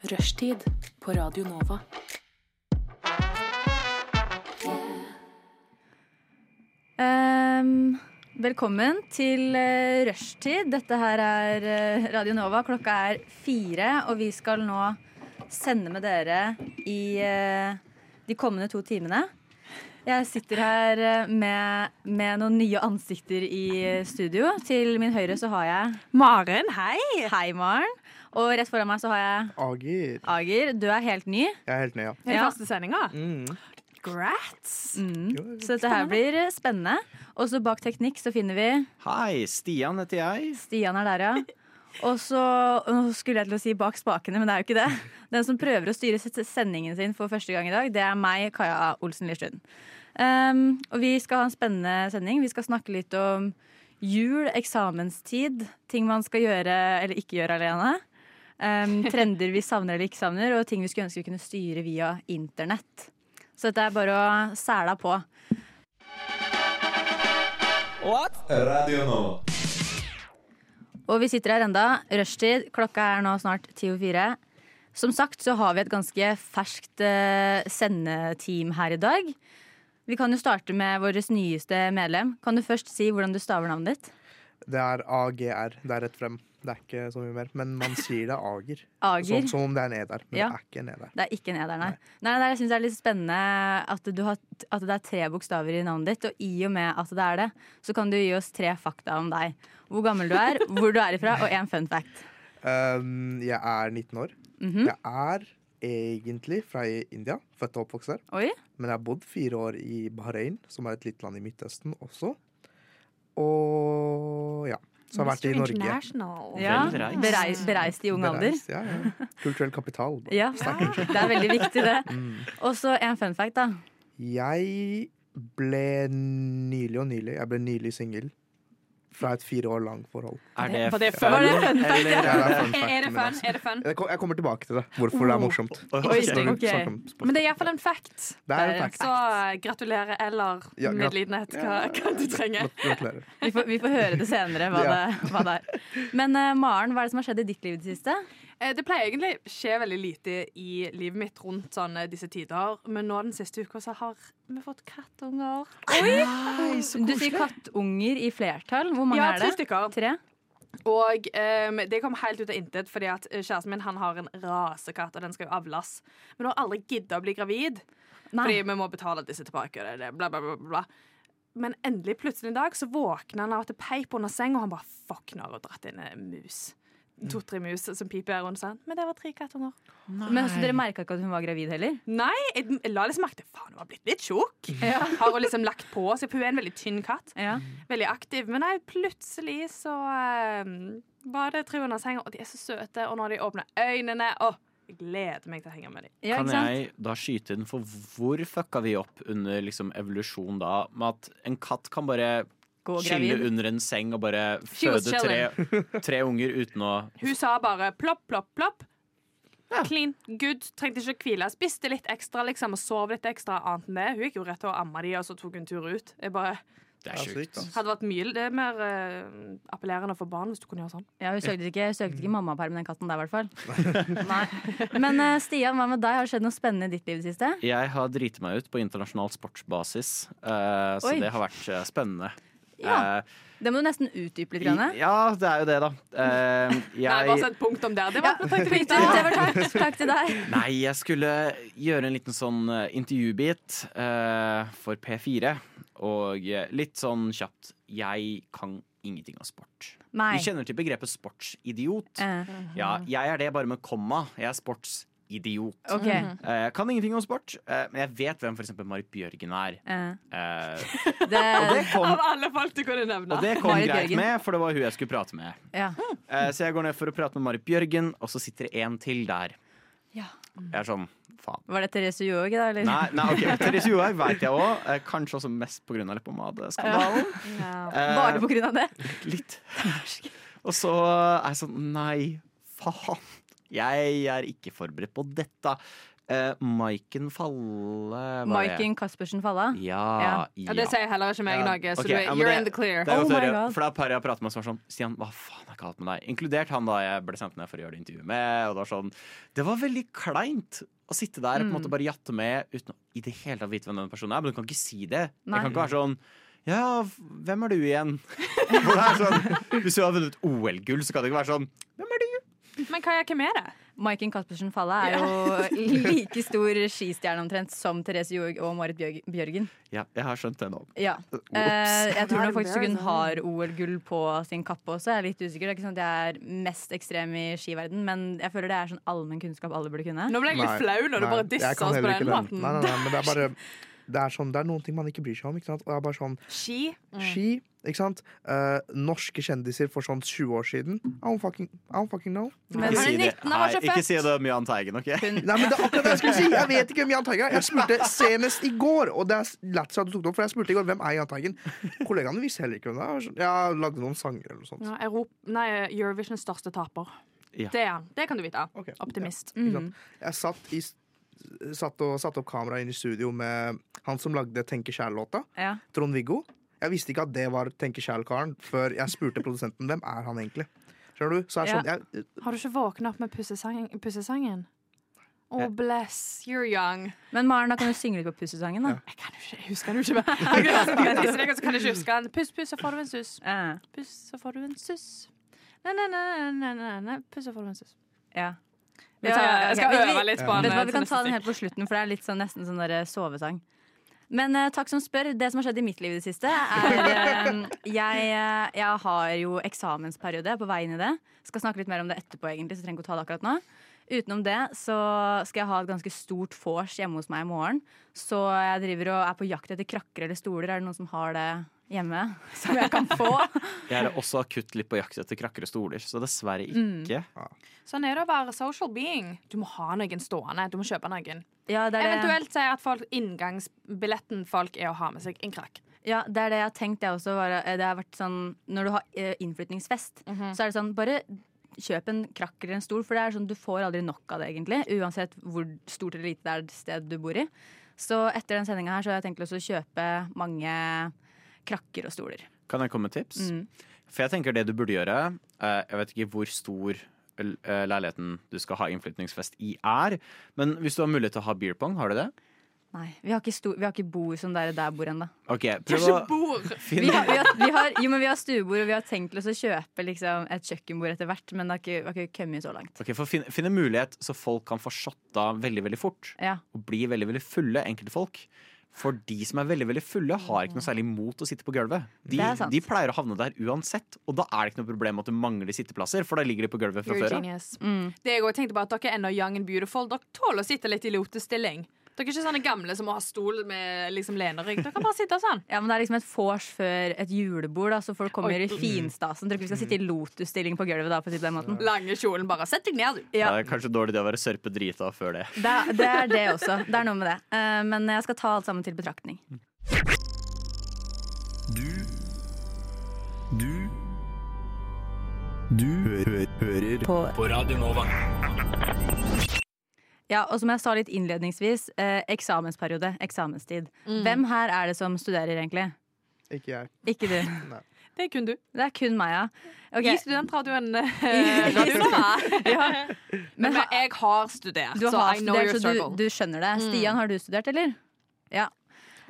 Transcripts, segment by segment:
Rushtid på Radio Nova. Um, velkommen til uh, rushtid. Dette her er eh, Radio Nova. Klokka er fire, og vi skal nå sende med dere i uh, de kommende to timene. Jeg sitter her med, med noen nye ansikter i studio. Til min høyre så har jeg Maren, hei! Hei, Maren. Og rett foran meg så har jeg Ager. Ager. Du er helt ny. Jeg er helt ny, ja. I Ja. første sendinga? Mm. Grats! Mm. Så dette her blir spennende. Og så bak teknikk så finner vi Hei, Stian heter jeg. Stian er der, ja. Og så Nå skulle jeg til å si bak spakene, men det er jo ikke det. Den som prøver å styre sendingen sin for første gang i dag, det er meg, Kaja Olsen Lierstuen. Um, og vi skal ha en spennende sending. Vi skal snakke litt om jul, eksamenstid, ting man skal gjøre eller ikke gjøre alene. Um, trender vi savner eller ikke savner, og ting vi skulle ønske vi kunne styre via internett. Så dette er bare å sæla på. Radio nå. Og vi sitter her enda. Rushtid. Klokka er nå snart ti over fire. Som sagt så har vi et ganske ferskt eh, sendeteam her i dag. Vi kan jo starte med vårt nyeste medlem. Kan du først si hvordan du staver navnet ditt? Det er AGR. Det er rett frem. Det er ikke så mye mer. Men man sier det er Ager. Ager. Sånn som om det er en E. Men Ja. det er ikke en E. Det er ikke en eder, nei. nei, nei jeg syns det er litt spennende at, du har, at det er tre bokstaver i navnet ditt. Og i og med at det er det, så kan du gi oss tre fakta om deg. Hvor gammel du er, hvor du er ifra, og én fun fact. Um, jeg er 19 år. Mhm. Jeg er egentlig fra India. Født og oppvokst der. Oi. Men jeg har bodd fire år i Bahrain, som er et lite land i Midtøsten også. Og ja. Så jeg har vært i Norge. Ja, bereist, bereist i ung alder. Ja, ja. Kulturell kapital. Ja, det er veldig viktig, det. Mm. Og så en fun fact, da. Jeg ble nylig og nylig Jeg ble nylig singel. Fra et fire år langt forhold. Er det det fun, Er det fun eller ja? Det er fun Er, det fun? Er det fun? Jeg kom- jeg kommer tilbake til det. Hvorfor det er morsomt. Okay. Oi, Når vi ok. snakker om sport. Men det er iallfall en fact. Det er en fact. Så eh, gratulerer eller Ja, medlidenhet, hva, hva du trenger. Vi får, vi får høre det senere hva, det, hva det er. Men uh, Maren, hva er det som har skjedd i ditt liv i det siste? Eh, Det pleier egentlig å skje veldig lite i livet mitt rundt sånn, eh, disse tider, men nå den siste uka så har vi fått kattunger. Oi! Du sier kattunger i flertall. Hvor mange Ja, er tre det? stykker. Tre? Og um, det kom helt ut av intet, fordi at eh, kjæresten min han har en rasekatt, og den skal jo avles. Men hun har aldri gidda å bli gravid, Nei. fordi vi må betale disse tilbake. Og det, det, bla, bla, bla, bla. Men endelig, plutselig en dag, så våkner han av at det peip under senga, og han bare fuck, nå har hun dratt inn en mus. To-tre mus som piper rundt seg. Men det var tre kattunger. Men så Dere merka ikke at hun var gravid heller? Nei, jeg, jeg la liksom merke til faen, hun har blitt litt tjukk. Har hun liksom lagt på seg, for hun er en veldig tynn katt. Ja. Veldig aktiv. Men nei, plutselig så eh, var det tre under senga, og de er så søte. Og når de åpner øynene Å, jeg gleder meg til å henge med dem. Ja, Kan jeg da skyte inn, for hvor fucka vi opp under liksom evolusjon da? Med at en katt kan bare Chille gravid. under en seng og bare føde tre, tre unger uten å Hun sa bare plopp, plopp, plopp. Clean, good, trengte ikke hvile. Spiste litt ekstra liksom, og sov litt ekstra. Annet enn det. Hun gikk jo rett til å amme de, og så tok hun tur ut. Jeg bare, Det er sjukt. hadde vært mye det er mer uh, appellerende for barn hvis du kunne gjøre sånn. Ja, Hun søkte ikke, søkte ikke mammaperm, den katten der, i hvert fall. Nei. Men uh, Stian, hva med deg? Har det skjedd noe spennende i ditt liv i det siste? Jeg har driti meg ut på internasjonal sportsbasis, uh, så Oi. det har vært spennende. Ja. Eh, Det må du nesten utdype litt. Grann. ja, det er jo det, da. Eh, Nei, bare jeg, sett punktum der. Det Ja, var takk til Fint utover, takk. Takk til deg. nei, jeg skulle gjøre en liten sånn eh, intervjubit uh, for P4. Og litt sånn kjapt Jeg kan ingenting av sport. Nei. Vi kjenner til begrepet sportsidiot. Eh, Ja, jeg er det bare med komma. Jeg er sportsidiot. OK. Eh, kan ingenting om sport, eh, men jeg vet hvem f.eks. Marit Bjørgen er. Uh. Eh, det, og det kom, Av alle folk du kunne nevne. og det kom Marit greit Bjørgen. med, for det var hun jeg skulle prate med. ja. Eh, så jeg går ned for å prate med Marit Bjørgen, og så sitter det en til der. Ja. Jeg er sånn, faen. Var det Therese Johaug, da? Eller? Nei, nei ok, Therese Johaug vet jeg òg. Eh, kanskje også mest pga. leppemadeskandalen. Eh, Bare av det? Litt. Og så er jeg sånn Nei, faen. Jeg er ikke forberedt på dette. Uh, Maiken Falle. Maiken Caspersen Falle? Ja, Ja. Ja, det sier heller ikke meg Ja. noe, så okay, du, er- you're det- in the clear. Det er Oh my God. For det er et par jeg har pratet med som var sånn Stian, hva faen er galt med deg? Inkludert han da jeg ble sendt ned for å gjøre det intervjuet med. Og det var sånn Det var veldig kleint å sitte der og på en Mm. måte bare jatte med uten å i det hele tatt vite hvem den personen er. Men du kan ikke si det. Nei. Jeg kan ikke være sånn ja, hvem er du igjen? For det er sånn, Hvis du har vunnet OL-gull, så kan det ikke være sånn Hvem? Men Kaja, hvem er det? Maiken Caspersen Falla er jo like stor skistjerne omtrent som Therese Johaug og Marit Bjørgen. Ja, jeg har skjønt det nå. Ja. Eh, jeg tror nok faktisk hun har OL-gull på sin kappe også. Jeg er litt usikker. Det er ikke sånn at jeg er mest ekstrem i skiverden, men jeg føler det er sånn allmenn kunnskap alle burde kunne. Nå ble jeg litt Nei, flau når du bare dissa oss på den måten. Nei, nei, nei, men det er bare det er, sånn, det er noen ting man ikke bryr seg om. Ikke sant? Og det er bare sånn Ski. Ski, ikke sant? Uh, norske kjendiser for sånn 20 år siden. I don't fucking, I don't fucking know. Men Ikke si det, 19, han var Nei, ikke si det om Jahn Teigen, OK? Nei, men det er akkurat det jeg skulle si! Jeg vet ikke hvem Jahn Teigen er. Jeg spurte senest i går, og det er lættis at du tok det opp, for jeg spurte i går hvem er Jahn Teigen. Kollegaene visste heller ikke hvem det er. Jeg har lagd noen sanger eller noe sånt. Ja, Europa, nei, Eurovisions største taper. Ja. Det er han. Det kan du vite. Okay. Optimist. Ikke sant? Jeg satt, i, satt og satte opp kamera inn i studio med han som lagde Tenke kjær-låta. Ja. Trond-Viggo. Jeg visste ikke at det var Tenke Kjæl-karen før jeg spurte produsenten hvem er han egentlig. Skjønner du? Så er det sånn, jeg, Har du ikke våkna opp med pussesang, pussesangen? Oh, bless, you're young. Men Maren, da kan du synge litt på pussesangen, da. Jeg kan jo ikke, jeg husker den jo ikke. Jeg kan ikke huske den. Puss, puss, så får du en suss. Eh, Puss, så får du en suss. Nei, nei, nei, nei, nei. Puss, så får du en suss. ja. Jeg, tar, jeg skal øve litt på den. Vi kan ta den helt på slutten, for det er litt sånn, nesten sånn der sovesang. Men uh, takk som spør. Det som har skjedd i mitt liv i det siste, er eh, jeg, eh, jeg har jo eksamensperiode er på vei inn i det. Skal snakke litt mer om det etterpå, egentlig, så jeg trenger ikke å ta det akkurat nå. Utenom det så skal jeg ha et ganske stort vors hjemme hos meg i morgen. Så jeg driver og er på jakt etter krakker eller stoler. Er det noen som har det hjemme? Som jeg kan få? Jeg er også akutt litt på jakt etter krakker og stoler, så dessverre Mm. ikke. Sånn er det å være social being. Du må ha noen stående. Du må kjøpe noen. Ja, det er det. Eventuelt si at folk, inngangsbilletten folk er å ha med seg en krakk. Ja, det er det jeg har tenkt. Jeg også, det har vært sånn, når du har eh, innflytningsfest, så er det sånn Bare kjøp en krakk eller en stol, for det er sånn, du får aldri nok av det, egentlig. Uansett hvor stort eller lite det er det stedet du bor i. Så etter den sendinga her så har jeg tenkt å kjøpe mange krakker og stoler. Kan jeg komme med tips? Mm. For jeg tenker det du burde gjøre eh, Jeg vet ikke hvor stor eh, leiligheten du skal ha innflytningsfest i er, men hvis du har mulighet til å ha beer pong, har du det? Nei, vi har ikke, sto, vi har ikke bord som der der bor ennå. OK, prøv å! Vi har, vi, har, vi, har, jo, men vi har stuebord, og vi har tenkt oss å kjøpe liksom, et kjøkkenbord etter hvert, men det har ikke, vi har ikke kommet så langt. Ok, for finne, finne mulighet så folk kan få shotta veldig veldig fort. Ja. Og bli veldig veldig fulle, enkelte folk. For de som er veldig veldig fulle, har ikke noe særlig mot å sitte på gulvet. De, de pleier å havne der uansett, og da er det ikke noe problem at du mangler sitteplasser, for da ligger de på gulvet fra You're før Mm. Det jeg også tenkte på at Dere er ennå young and beautiful. Dere tåler å sitte litt i lotestilling. Dere er ikke sånne gamle som må ha stol med liksom lenerygg. Dere kan bare sitte sånn. Ja, men Det er liksom et vors før et julebord, da, så folk kommer Oi. i finstasen. Tror ikke vi skal sitte i lotusstilling på gulvet da, på den måten. Lange kjolen. Bare sett deg ned, du. Ja, Det er kanskje dårlig det å være sørpe drita før det. det, det er det også. Det er noe med det. Eh, men jeg skal ta alt sammen til betraktning. Du Du Du hø hører på. på Radio Nova. Ja, og som jeg sa litt innledningsvis, eh, eksamensperiode, eksamenstid. Hvem her er det som studerer, egentlig? Ikke jeg. Ikke du. Nei. Det er kun du. Det er kun meg, ja. Okay. I studentradioen eh, Nova. Men Men jeg har studert, har så har I know studert, your struggle. du, du skjønner det. Stian, har du studert, eller? Ja.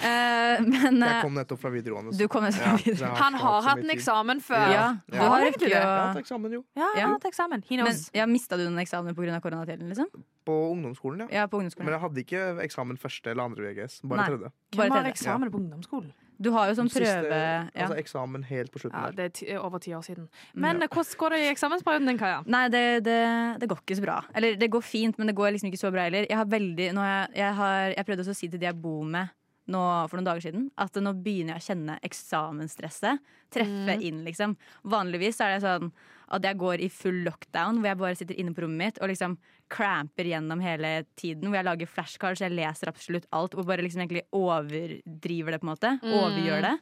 Eh, men Jeg eh, kom nettopp fra videregående. du kom nettopp fra videregående. Han har hatt en eksamen før. Ja, Ja. du Ja, har ikke det. Jeg har hatt eksamen, jo. Ja, jeg har hatt eksamen. Men, ja, Mista du den eksamen pga. koronatiden? Liksom? På ungdomsskolen, ja. Ja, på Men jeg hadde ikke eksamen første eller andre VGS. Bare Nei. tredje. Hvem har tredje. eksamen på ungdomsskolen? Du har jo sånn Siste- prøve ja. Altså eksamen helt på slutten Ja. Det er ti over ti år siden. Men ja. hvordan går det i eksamensperioden din, Kaja? Nei, det, det, det går ikke så bra. Eller det går fint, men det går liksom ikke så bra heller. Jeg har veldig nå har jeg, jeg, har, jeg prøvde også å si til de jeg bor med nå, for noen dager siden, at nå begynner jeg å kjenne eksamensstresset treffe inn, liksom. Vanligvis er det sånn at jeg går i full lockdown, hvor jeg bare sitter inne på rommet mitt og liksom cramper gjennom hele tiden. Hvor jeg lager flashcards, jeg leser absolutt alt og bare liksom egentlig overdriver det, på en måte. Overgjør det.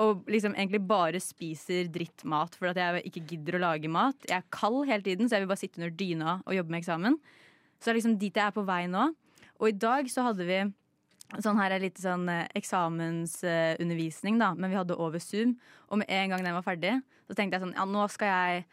Og liksom egentlig bare spiser drittmat for at jeg ikke gidder å lage mat. Jeg er kald hele tiden, så jeg vil bare sitte under dyna og jobbe med eksamen. Så det er liksom dit jeg er på vei nå. Og i dag så hadde vi sånn her er litt sånn eh, eksamensundervisning, da, men vi hadde over Zoom. Og med en gang den var ferdig, så tenkte jeg sånn ja, nå skal jeg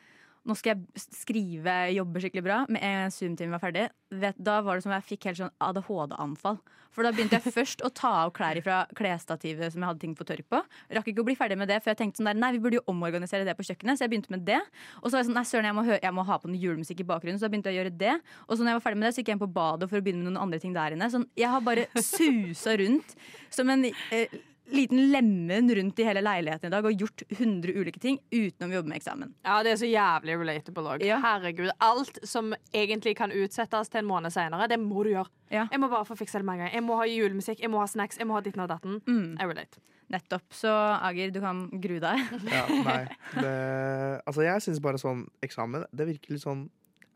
nå skal jeg skrive, jobbe skikkelig bra. Med en gang Zoom-timen var ferdig, vet, da var det som jeg fikk helt sånn ADHD-anfall. For da begynte jeg først å ta av klær fra klesstativet som jeg hadde ting på tørk på. Rakk ikke å bli ferdig med det, for jeg tenkte sånn der, nei, vi burde jo omorganisere det på kjøkkenet. Så jeg begynte med det. Og så var jeg sånn, nei, søren, jeg må, jeg må ha på noe julemusikk i bakgrunnen. Så da begynte jeg å gjøre det. Og så når jeg var ferdig med det, så gikk jeg inn på badet for å begynne med noen andre ting der inne. Sånn, jeg har bare susa rundt som en eh, liten lemen rundt i hele leiligheten i dag og gjort 100 ulike ting utenom å jobbe med eksamen. Ja, det er så jævlig relatable òg. Ja. Herregud. Alt som egentlig kan utsettes til en måned senere, det må du gjøre. Ja. Jeg må bare få fikse det med en gang. Jeg må ha julemusikk, jeg må ha snacks, jeg må ha ditten og datten. Mm. I relate. Nettopp. Så Agir, du kan grue deg. Ja, nei. Det, altså, jeg syns bare sånn eksamen Det virker litt sånn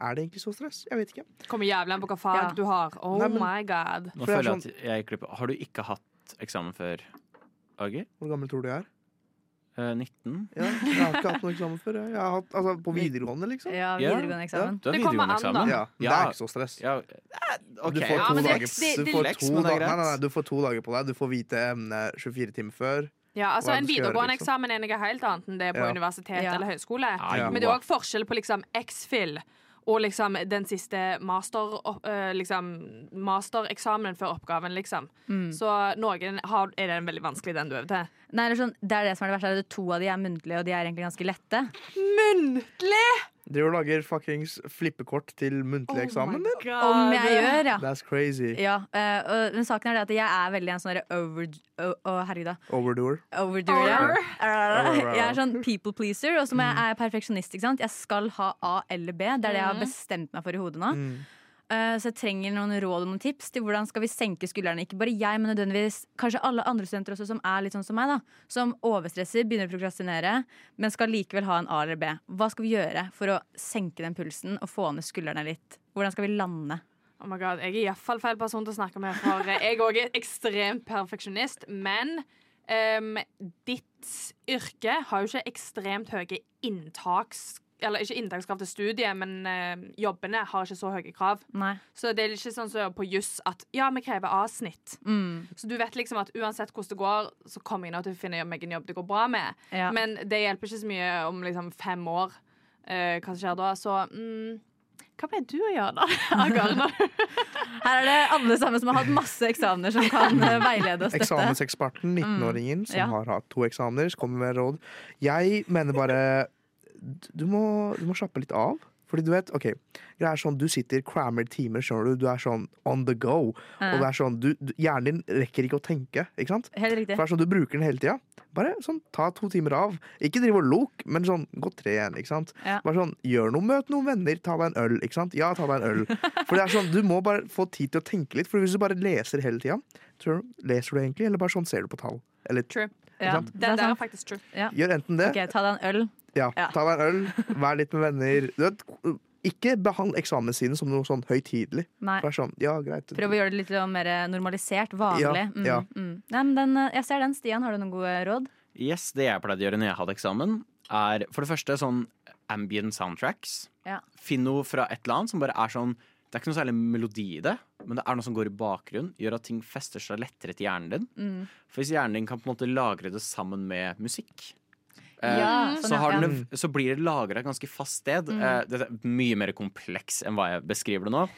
Er det egentlig så stress? Jeg vet ikke. Kommer jævlig an på hva fag Ja. du har. Oh Nei, men- my god. Nå er føler jeg at jeg klipper. Har du ikke hatt eksamen før, Ager? Hvor gammel tror du jeg er? Eh, 19? Ja, jeg har ikke hatt noen eksamen før. jeg. Har hatt, altså, på videregående, liksom. Ja, Ja. videregående eksamen. Du har Det kommer videregående an, da. eksamen? Ja, Det er ikke så stress. Ja, Okay. Du får to dager du får to men det er dager- nei, nei, nei, du får to dager på deg. Du får vite emnet 24 timer før. Ja, altså En videregående liksom. eksamen er noe helt annet enn det på Ja. universitet Ja. eller høyskole. Ja, Ja. Men det er òg forskjell på liksom X-FIL og liksom den siste master, øh, liksom, mastereksamen før oppgaven, liksom. Mm. Så noen har, er den veldig vanskelig, den du øver til. Nei, eller sånn, det er det som er det verste. er To av de er muntlige, og de er egentlig ganske lette. Muntlig! Driver og lager fuckings flippekort til muntlig eksamen. din? Om jeg gjør, ja. That's crazy. ja uh, og, men saken er det at jeg er veldig en sånn over... Å, å, herregud, da. Overdoer. Overdoer. ja. Jeg er sånn people pleaser, og så må jeg er perfeksjonist. ikke sant? Jeg skal ha A eller B. Det er det jeg har bestemt meg for i hodet nå. Mm. Eh, Så jeg trenger noen råd og noen tips til hvordan skal vi senke skuldrene. Ikke bare jeg, men nødvendigvis kanskje alle andre studenter også som er litt sånn som meg. da Som overstresser, begynner å prokrastinere, men skal likevel ha en A eller B. Hva skal vi gjøre for å senke den pulsen og få ned skuldrene litt? Hvordan skal vi lande? Oh my god, Jeg er iallfall feil person til å snakke med, for jeg òg er ekstremt perfeksjonist. Men um, ditt yrke har jo ikke ekstremt høye inntaks... Eller ikke inntakskrav til studiet, men eh, jobbene har ikke så høye krav. Nei. Så det er ikke sånn som på juss at ja, vi krever A-snitt. Mm. Så du vet liksom at uansett hvordan det går, så kommer jeg nå til å finne meg en jobb det går bra med. Ja. Men det hjelper ikke så mye om liksom fem år. eh, hva som skjer da. Så mm, hva pleier du å gjøre da? Agarna? Her er det alle sammen som har hatt masse eksamener, som kan eh, veilede oss. Eksamenseksperten, 19-åringen, som Ja. har hatt to eksamener, så kommer med råd. Jeg mener bare du må, du må slappe litt av. Fordi du vet, ok, det er sånn, Du sitter crammer timer, skjønner du. Du er sånn on the go. Og det er sånn, du, du, Hjernen din rekker ikke å tenke. ikke sant? Helt riktig. For det er sånn, Du bruker den hele tida. Bare sånn, ta to timer av. Ikke driv og lok, men sånn, gå tren. ikke sant? Ja. Bare sånn, Gjør noe, møt noen venner, ta deg en øl. ikke sant? Ja, ta deg en øl. For det er sånn, Du må bare få tid til å tenke litt. For hvis du bare leser hele tida, leser du egentlig, eller bare sånn ser du på tall? Eller True. Ja, det, det er er faktisk true. gjør enten det, Ok, Ta deg en øl. ja, ja. ta deg en øl, vær litt med venner. Du vet, ikke behandle eksamen sine som noe sånn høytidelig. Sånn, ja. Prøv å gjøre det litt sånn mer normalisert. Vanlig. Ja, Mm, ja. Mm. Nei, men den, jeg ser den. Stian, har du noen gode råd? Yes, det jeg pleide å gjøre når jeg hadde eksamen, er for det første sånn ambient soundtracks. Ja. Finn noe fra et eller annet som bare er sånn Det er ikke noe særlig melodi i det, men det er noe som går i bakgrunnen. Gjør at ting fester seg lettere til hjernen din. Mm. For hvis hjernen din kan på en måte lagre det sammen med musikk, eh, Ja, sånn, så, har den, Mm. så blir det lagra et ganske fast sted. Mm. Eh, det er mye mer kompleks enn hva jeg beskriver det nå.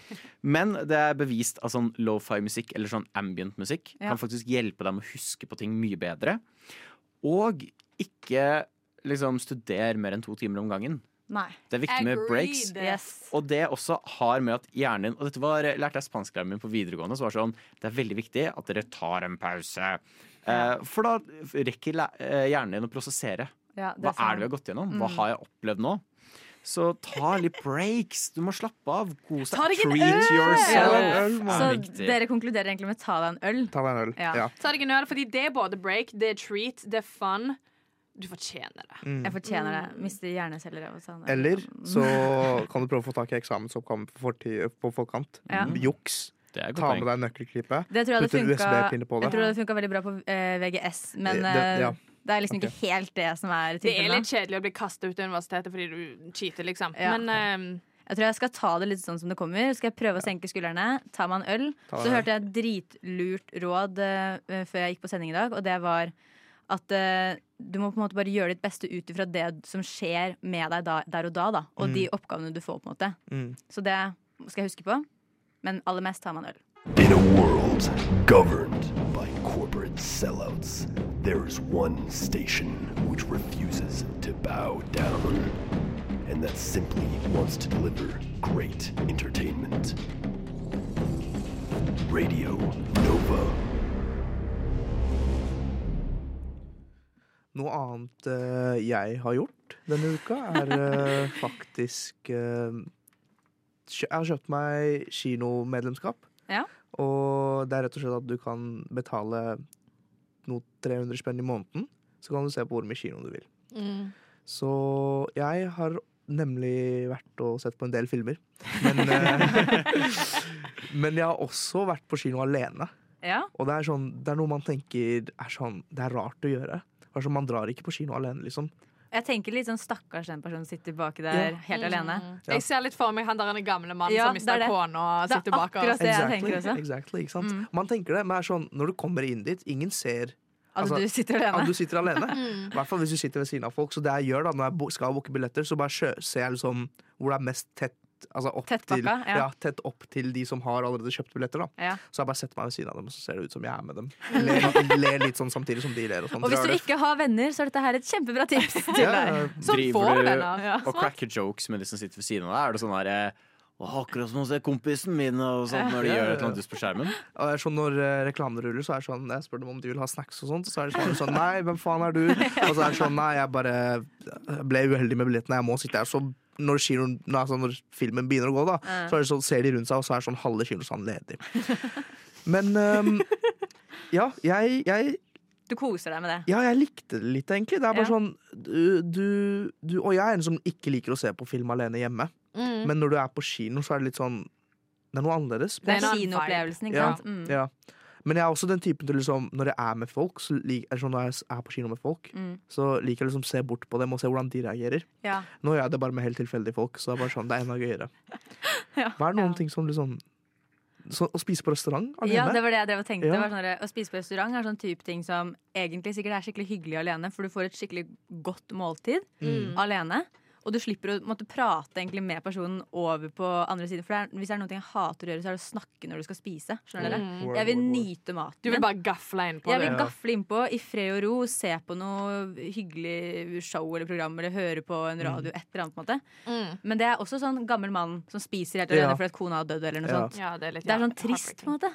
Men det er bevist at sånn lofi-musikk eller sånn ambient-musikk Ja. kan faktisk hjelpe deg med å huske på ting mye bedre. Og ikke liksom studere mer enn to timer om gangen. Nei. Det er viktig med breaks. Yes. Og det også har med at hjernen din Og dette var, lærte jeg spansklæreren min på videregående. Så var det sånn Det er veldig viktig at dere tar en pause. Ja. for da rekker eh, hjernen din å prosessere. Ja, det Hva er det vi har gått gjennom? Hva Mm. har jeg opplevd nå? Så ta litt breaks. Du må slappe av. Kos deg Treat yourself. Øl. Så er dere konkluderer egentlig med ta deg en øl? Ta deg en øl. Ja. Ja. Ta deg en øl, fordi det er både break, det er treat, det er fun. Du fortjener det. Mm. Jeg fortjener det. Mister hjerneceller av. Eller så kan du prøve å få tak i eksamensoppgaven på, på forkant. Ja. Juks. Det er et Ta med deg nøkkelklippet. Det tror jeg hadde funka, jeg funka veldig bra på eh, VGS, men Det- det, ja. det er liksom okay. ikke helt det som er Det er litt kjedelig å bli kastet ut av universitetet fordi du cheater, liksom. Ja. Men ehm, Jeg tror jeg skal ta det litt sånn som det kommer. Skal jeg prøve å senke skuldrene, ta meg en øl. Så hørte jeg et dritlurt råd uh, før jeg gikk på sending i dag, og det var at eh, du må på en måte bare gjøre ditt beste ut ifra det som skjer med deg da, der og da, da. Og de oppgavene du får, på en måte. Mm. Så det skal jeg huske på. Men aller mest tar man øl. In a world governed by corporate sellouts, there is one station which refuses to bow down. And that simply wants to deliver great entertainment. Radio Nova. Noe annet uh, jeg har gjort denne uka, er uh, faktisk uh, Jeg har kjøpt meg kinomedlemskap. Ja. Og det er rett og slett at du kan betale noe 300 spenn i måneden. Så kan du se på hvor mye kino du vil. Mm. Så jeg har nemlig vært og sett på en del filmer. Men, men jeg har også vært på kino alene. Ja. Og det er, sånn, det er noe man tenker er sånn Det er rart å gjøre. Er sånn, man drar ikke på kino alene, liksom. Jeg tenker litt sånn stakkars den personen sitter baki der Ja. helt alene. Ja. Jeg ser litt for meg han der en gamle mann Ja, som mista er det. kona og Det er sitter bak akkurat oss. det jeg tenker også. exactly, ikke sant? Mm. Man tenker det, men det er sånn, når du kommer inn dit, ingen ser At Altså, du sitter at alene. du sitter alene. Mm. I hvert fall hvis du sitter ved siden av folk. Så det jeg gjør da, når jeg skal booke billetter, så bare ser jeg liksom hvor det er mest tett Altså opp Tett til, bakka, ja. ja. tett opp til de som har allerede kjøpt billetter. da Ja. Så jeg bare setter meg ved siden av dem, og så ser det ut som jeg er med dem. Ler, ler litt sånn samtidig som de ler. Og, sånn. Og hvis du ikke har venner, så er dette her et kjempebra tips til ja, deg. Driver får venner. Ja. og cracker jokes med de som sitter ved siden av deg? Er det sånn der «Å, Akkurat som å se kompisen min og sånt når de Ja, gjør ja, et eller ja. annet dust på skjermen. Er sånn Når uh, reklamer ruller, så er det sånn jeg spør dem om de vil ha snacks, og sånt så er det sånn, sånn Nei, hvem faen er du? Og så er det sånn Nei, jeg bare ble uheldig med billettene, jeg må sitte her. Så når, kinoen, altså når filmen begynner å gå, da, Ja. så er det sånn, ser de rundt seg, og så er sånn halve kinosalen ledig. Men um, ja, jeg, jeg Du koser deg med det. ja, jeg likte det litt, egentlig. Det er bare Ja. sånn du, du, Og jeg er en som ikke liker å se på film alene hjemme. Mm. Men når du er på kino, så er det litt sånn Det er noe annerledes. Det er kinoopplevelsen, ikke Ja. Mm. Ja. Men jeg er også den typen til liksom Når jeg er med folk, så lik, eller sånn når jeg er på kino med folk, Mm. så liker jeg liksom se bort på dem og se hvordan de reagerer. Ja. Nå gjør jeg det bare med helt tilfeldige folk, så det er bare sånn, det er enda gøyere. Ja. Hva er noen Ja. ting som liksom så, Å spise på restaurant alene? Ja, det var det jeg drev og tenkte. Ja. Sånn å spise på restaurant er sånn type ting som egentlig sikkert er skikkelig hyggelig alene, for du får et skikkelig godt måltid Mm. alene. Og du slipper å måtte prate egentlig med personen over på andre siden. For det er, hvis det er noe jeg hater å gjøre, så er det å snakke når du skal spise. Skjønner dere? Mm. Jeg vil nyte maten. Du vil bare gafle innpå? jeg vil gafle innpå i fred og ro, se på noe hyggelig show eller program, eller høre på en radio, et eller annet. på en måte Mm. Men det er også sånn gammel mann som spiser helt alene Ja. fordi at kona har dødd. eller noe Ja. sånt Ja, det er litt Det er ja, sånn trist, på en måte.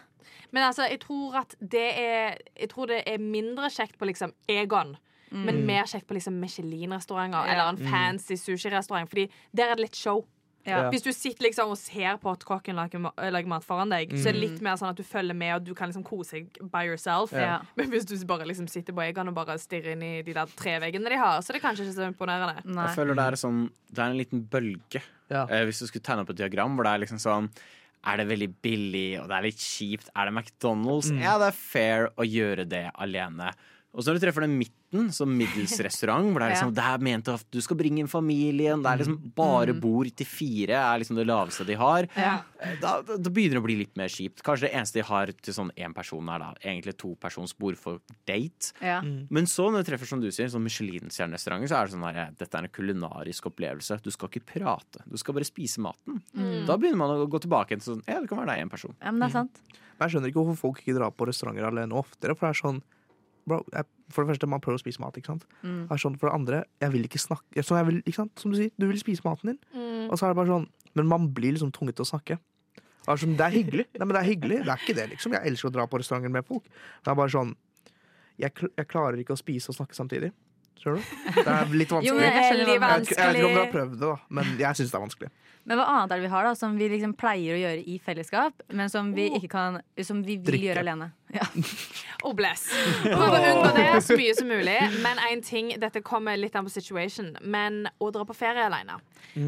Men altså, jeg tror at det er Jeg tror det er mindre kjekt på liksom Egon. Men mer kjekt på liksom Michelin-restauranter Mm. Ja. eller en fancy sushi-restaurant. Fordi der er det litt show. Ja. Ja. Hvis du sitter liksom og ser på at kokken lager, lager mat foran deg, så er det litt mer sånn at du følger med, og du kan liksom kose deg by yourself. Ja. Men hvis du bare liksom sitter på Egon og bare stirrer inn i de der treveggene de har, så er det kanskje ikke så imponerende. Nei. Jeg føler det er, sånn, det er en liten bølge. Ja. Eh, hvis du skulle tegne opp et diagram hvor det er liksom sånn Er det veldig billig, og det er litt kjipt? Er det McDonald's? Mm. Ja, det er fair å gjøre det alene. Og så når du treffer den midten, som middels restaurant, hvor det er liksom Det er ment at du skal bringe inn familien, det er liksom bare bord til fire er liksom det laveste de har. Ja. Eh, Da, da, begynner det å bli litt mer kjipt. Kanskje det eneste de har til sånn én person, er da egentlig topersons bord for date. Ja. Men så når du treffer som du sier, sånn Michelin-stjernerestauranter, så er det sånn her, dette er en kulinarisk opplevelse. Du skal ikke prate, du skal bare spise maten. Da begynner man å gå tilbake til sånn, ja, det kan være deg en person. ja, men det er sant. Men jeg skjønner ikke hvorfor folk ikke drar på restauranter alene oftere. For det er sånn bro, jeg, For det første, man prøver å spise mat. ikke sant? Mm. Er sånn, for det andre, jeg vil ikke snakke sånn, jeg vil, ikke? Som du sier, du vil spise maten din. Og så er det bare sånn Men man blir liksom tvunget til å snakke. Det er, sånn, det er hyggelig. Nei, men det er hyggelig. Det er ikke det, liksom. Jeg elsker å dra på restauranter med folk. Det er bare sånn Jeg, kl jeg klarer ikke å spise og snakke samtidig. Skjønner du? Det er litt Jo, vanskelig. men jeg Jeg vet, ikke- om dere har prøvd det, da, men jeg syns det er vanskelig. Men hva annet er det vi har da som vi liksom pleier å gjøre i fellesskap, men som vi ikke kan Som vi vil Drikke. gjøre alene? Ja. Oh, bless. Prøv å unngå det så mye som mulig. Men en ting, dette kommer litt an på situation, men å dra på ferie alene.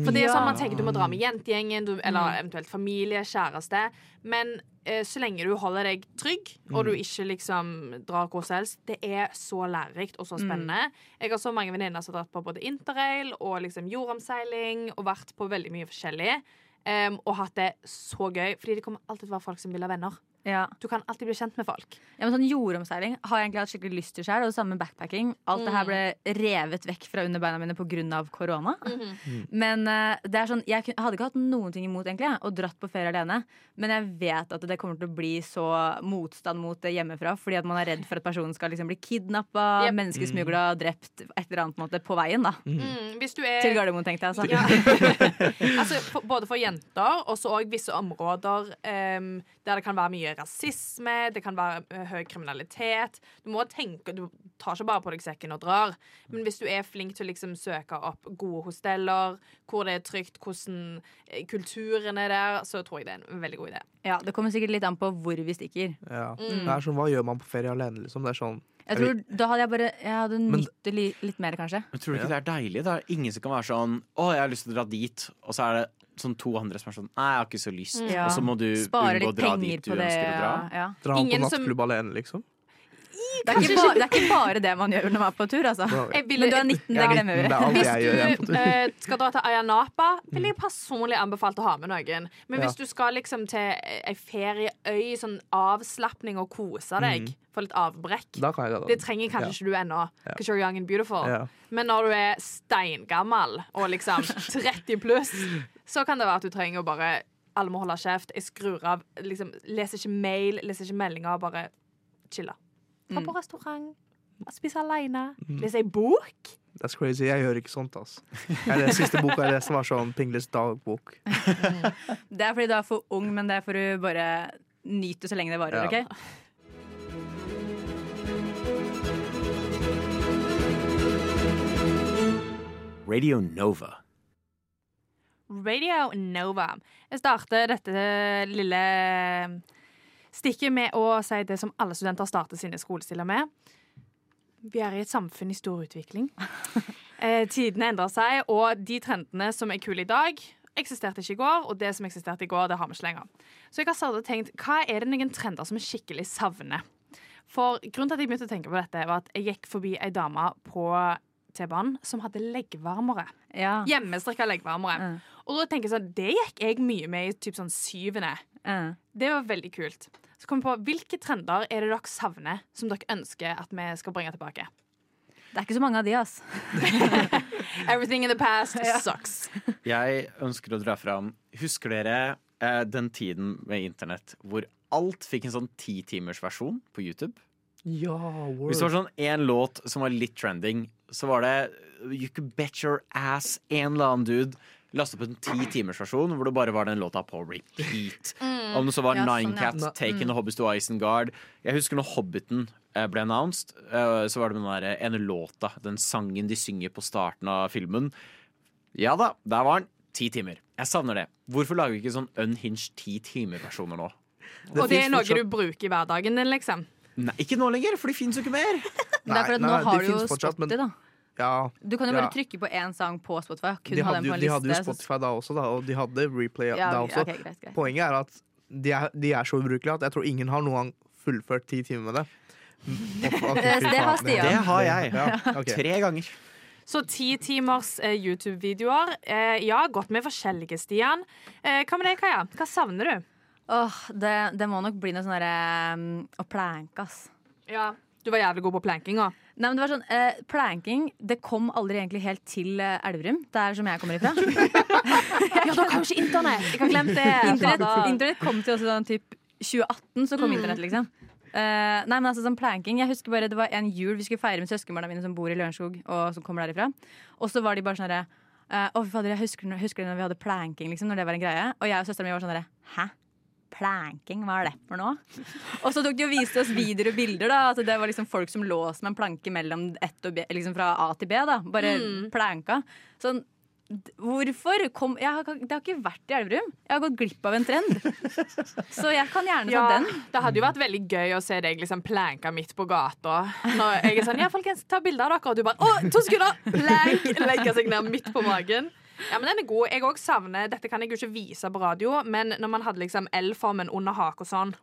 For det er sånn man tenker du må dra med jentegjengen, eller eventuelt familie, kjæreste. Men så lenge du holder deg trygg, og du ikke liksom drar hvor som helst, det er så lærerikt og så spennende. Jeg har så mange venninner som har dratt på både interrail og liksom jordomseiling og vært på veldig mye forskjellig. Um, og hatt det så gøy, fordi det kommer alltid til å være folk som vil ha venner. Ja. Du kan alltid bli kjent med folk. Ja, men sånn Jordomseiling har jeg egentlig hatt skikkelig lyst til sjøl. Og det samme med backpacking. Alt det her ble revet vekk fra under beina mine pga. korona. Men uh, det er sånn, jeg hadde ikke hatt noen ting imot egentlig, å dratt på ferie alene. Men jeg vet at det kommer til å bli så motstand mot det hjemmefra. Fordi at man er redd for at personen skal liksom bli kidnappa, Yep. menneskesmugla, drept et eller annet måte, på veien. da Mm, hvis du er Til Gardermoen, tenkte jeg. Altså. Ja. altså, for, både for jenter og så òg visse områder um, der det kan være mye rasisme, det kan være høy kriminalitet. Du må tenke, du tar ikke bare på deg sekken og drar. Men hvis du er flink til å liksom søke opp gode hosteller, hvor det er trygt, hvordan kulturen er der, så tror jeg det er en veldig god idé. Ja, Det kommer sikkert litt an på hvor vi stikker. Ja. Mm. Det er sånn, Hva gjør man på ferie alene? Liksom? Det er sånn Jeg tror, Da hadde jeg bare Jeg hadde nytt det li, litt mer, kanskje. Men tror du ikke det er deilig? Det er ingen som kan være sånn Å, jeg har lyst til å dra dit. Og så er det sånn to andre som er sånn Nei, jeg har ikke så lyst. Ja. Og så må du Spare unngå å dra dit du ønsker det. å dra. Ja. Dra han på nattklubb som- nattklubb alene, liksom? Det, er ikke ba, det er ikke bare det man gjør når man er på tur, altså. Jeg ville- Men du er 19, det glemmer vi. Hvis du eh, skal dra til Ayanapa, vil jeg personlig anbefale å ha med noen. Men hvis du skal liksom til ei ferieøy, sånn avslapning og kose deg, få litt avbrekk Da kan jeg dra. Det trenger kanskje ikke du ennå, because you're young and beautiful. Men når du er steingammel og liksom 30 pluss, så kan det være at du trenger å bare Alle må holde kjeft. Jeg skrur av. Liksom, leser ikke mail, leser ikke meldinger. Bare chille. Dra på restaurant. Spise aleine. Lese ei bok. That's crazy. Jeg gjør ikke sånt, ass. Jeg, den siste boka jeg leste, var sånn Pingles dagbok. Det er fordi du er for ung, men det får du bare nyte så lenge det varer. Ja. ok? Radio Nova. Radio Nova. Jeg starter dette lille stikket med å si det som alle studenter starter sine skolestiller med. Vi er i et samfunn i stor utvikling. Eh, tidene endrer seg, og de trendene som er kule i dag, eksisterte ikke i går, og det som eksisterte i går, det har vi ikke lenger. Så jeg har startet tenkt, hva er det noen trender som jeg skikkelig savner? For grunnen til at jeg begynte å tenke på dette, var at jeg gikk forbi ei dame på T-banen som hadde leggvarmere. Ja. Hjemmestrikka leggvarmere. Mm. Og da tenker jeg sånn, Det gikk jeg mye med i typ sånn syvende. Det var veldig kult. Så kom på, Hvilke trender er det dere savner, som dere ønsker at vi skal bringe tilbake? Det er ikke så mange av de, ass. Everything in the past sucks. Jeg ønsker å dra fram Husker dere eh, den tiden med internett hvor alt fikk en sånn titimersversjon på YouTube? Ja, Hvis det var sånn én låt som var litt trending, så var det You Could Bet Your Ass, en eller annen dude lastet opp en ti timers versjon hvor det bare var den låta på repeat. Om det så var Ja, sånn, Nine ja. Cats, Taken the Hobbits to Isengard. Jeg husker når Hobbiten eh, ble announced, eh, så var det den der ene låta, den sangen de synger på starten av filmen. Ja da, der var den. Ti timer. Jeg savner det. Hvorfor lager vi ikke sånn unhinged ti timer-versjoner nå? Og det er noe fortsatt- du bruker i hverdagen din, liksom. Nei, ikke nå lenger, for de fins jo ikke mer. Nei, det er for Nei, nå har det du jo men- da. Ja, Du kan jo Ja. bare trykke på én sang på Spotify. Kun de hadde, den jo- de hadde jo liste. så- Spotify da også, da, og de hadde replay Ja, da også. Okay, greit, greit. Poenget er at de er, de er så ubrukelige at jeg tror ingen har noen gang fullført ti timer med det. Det- det har Stian. Det har jeg. Ja, ok. Tre ganger. Så ti timers eh, YouTube-videoer. Eh, ja, godt med forskjellige, Stian. Eh, hva med deg, Kaja? Hva savner du? Åh, det, det må nok bli noe sånn derre um, å planke, ass. Ja, Du var jævlig god på plankinga. Nei, men det var sånn, eh, Planking det kom aldri egentlig helt til eh, Elverum, der som jeg kommer ifra. Ja, da kanskje internett! Jeg har glemt det. Internett, internett kom til også sånn typ 2018, så kom internett, liksom. Eh, nei, men altså sånn planking Jeg husker bare Det var en jul vi skulle feire med søskenbarna mine som bor i Lørenskog. Og som kommer derifra Og så var de bare sånn herre eh, Å, fy fader, jeg husker, husker det når vi hadde planking, liksom, når det var en greie. Og jeg og søstera mi var sånn herre Hæ? Planking, hva er det for noe? Og så tok de og viste oss videoer og bilder. da altså Det var liksom folk som lå som en planke mellom ett og B, liksom fra A til B. da Bare planka. Sånn Hvorfor kom har, Det har ikke vært i Elverum. Jeg har gått glipp av en trend. Så jeg kan gjerne ta Ja, den. det hadde jo vært veldig gøy å se deg liksom planka midt på gata. Når jeg er sånn, ja folkens, ta bilde av dere, og du bare Å, to sekunder! Plank! Legger seg ned midt på magen. Ja, men den er god. Jeg òg savner Dette kan jeg jo ikke vise på radio, men når man hadde liksom L-formen under hake og sånn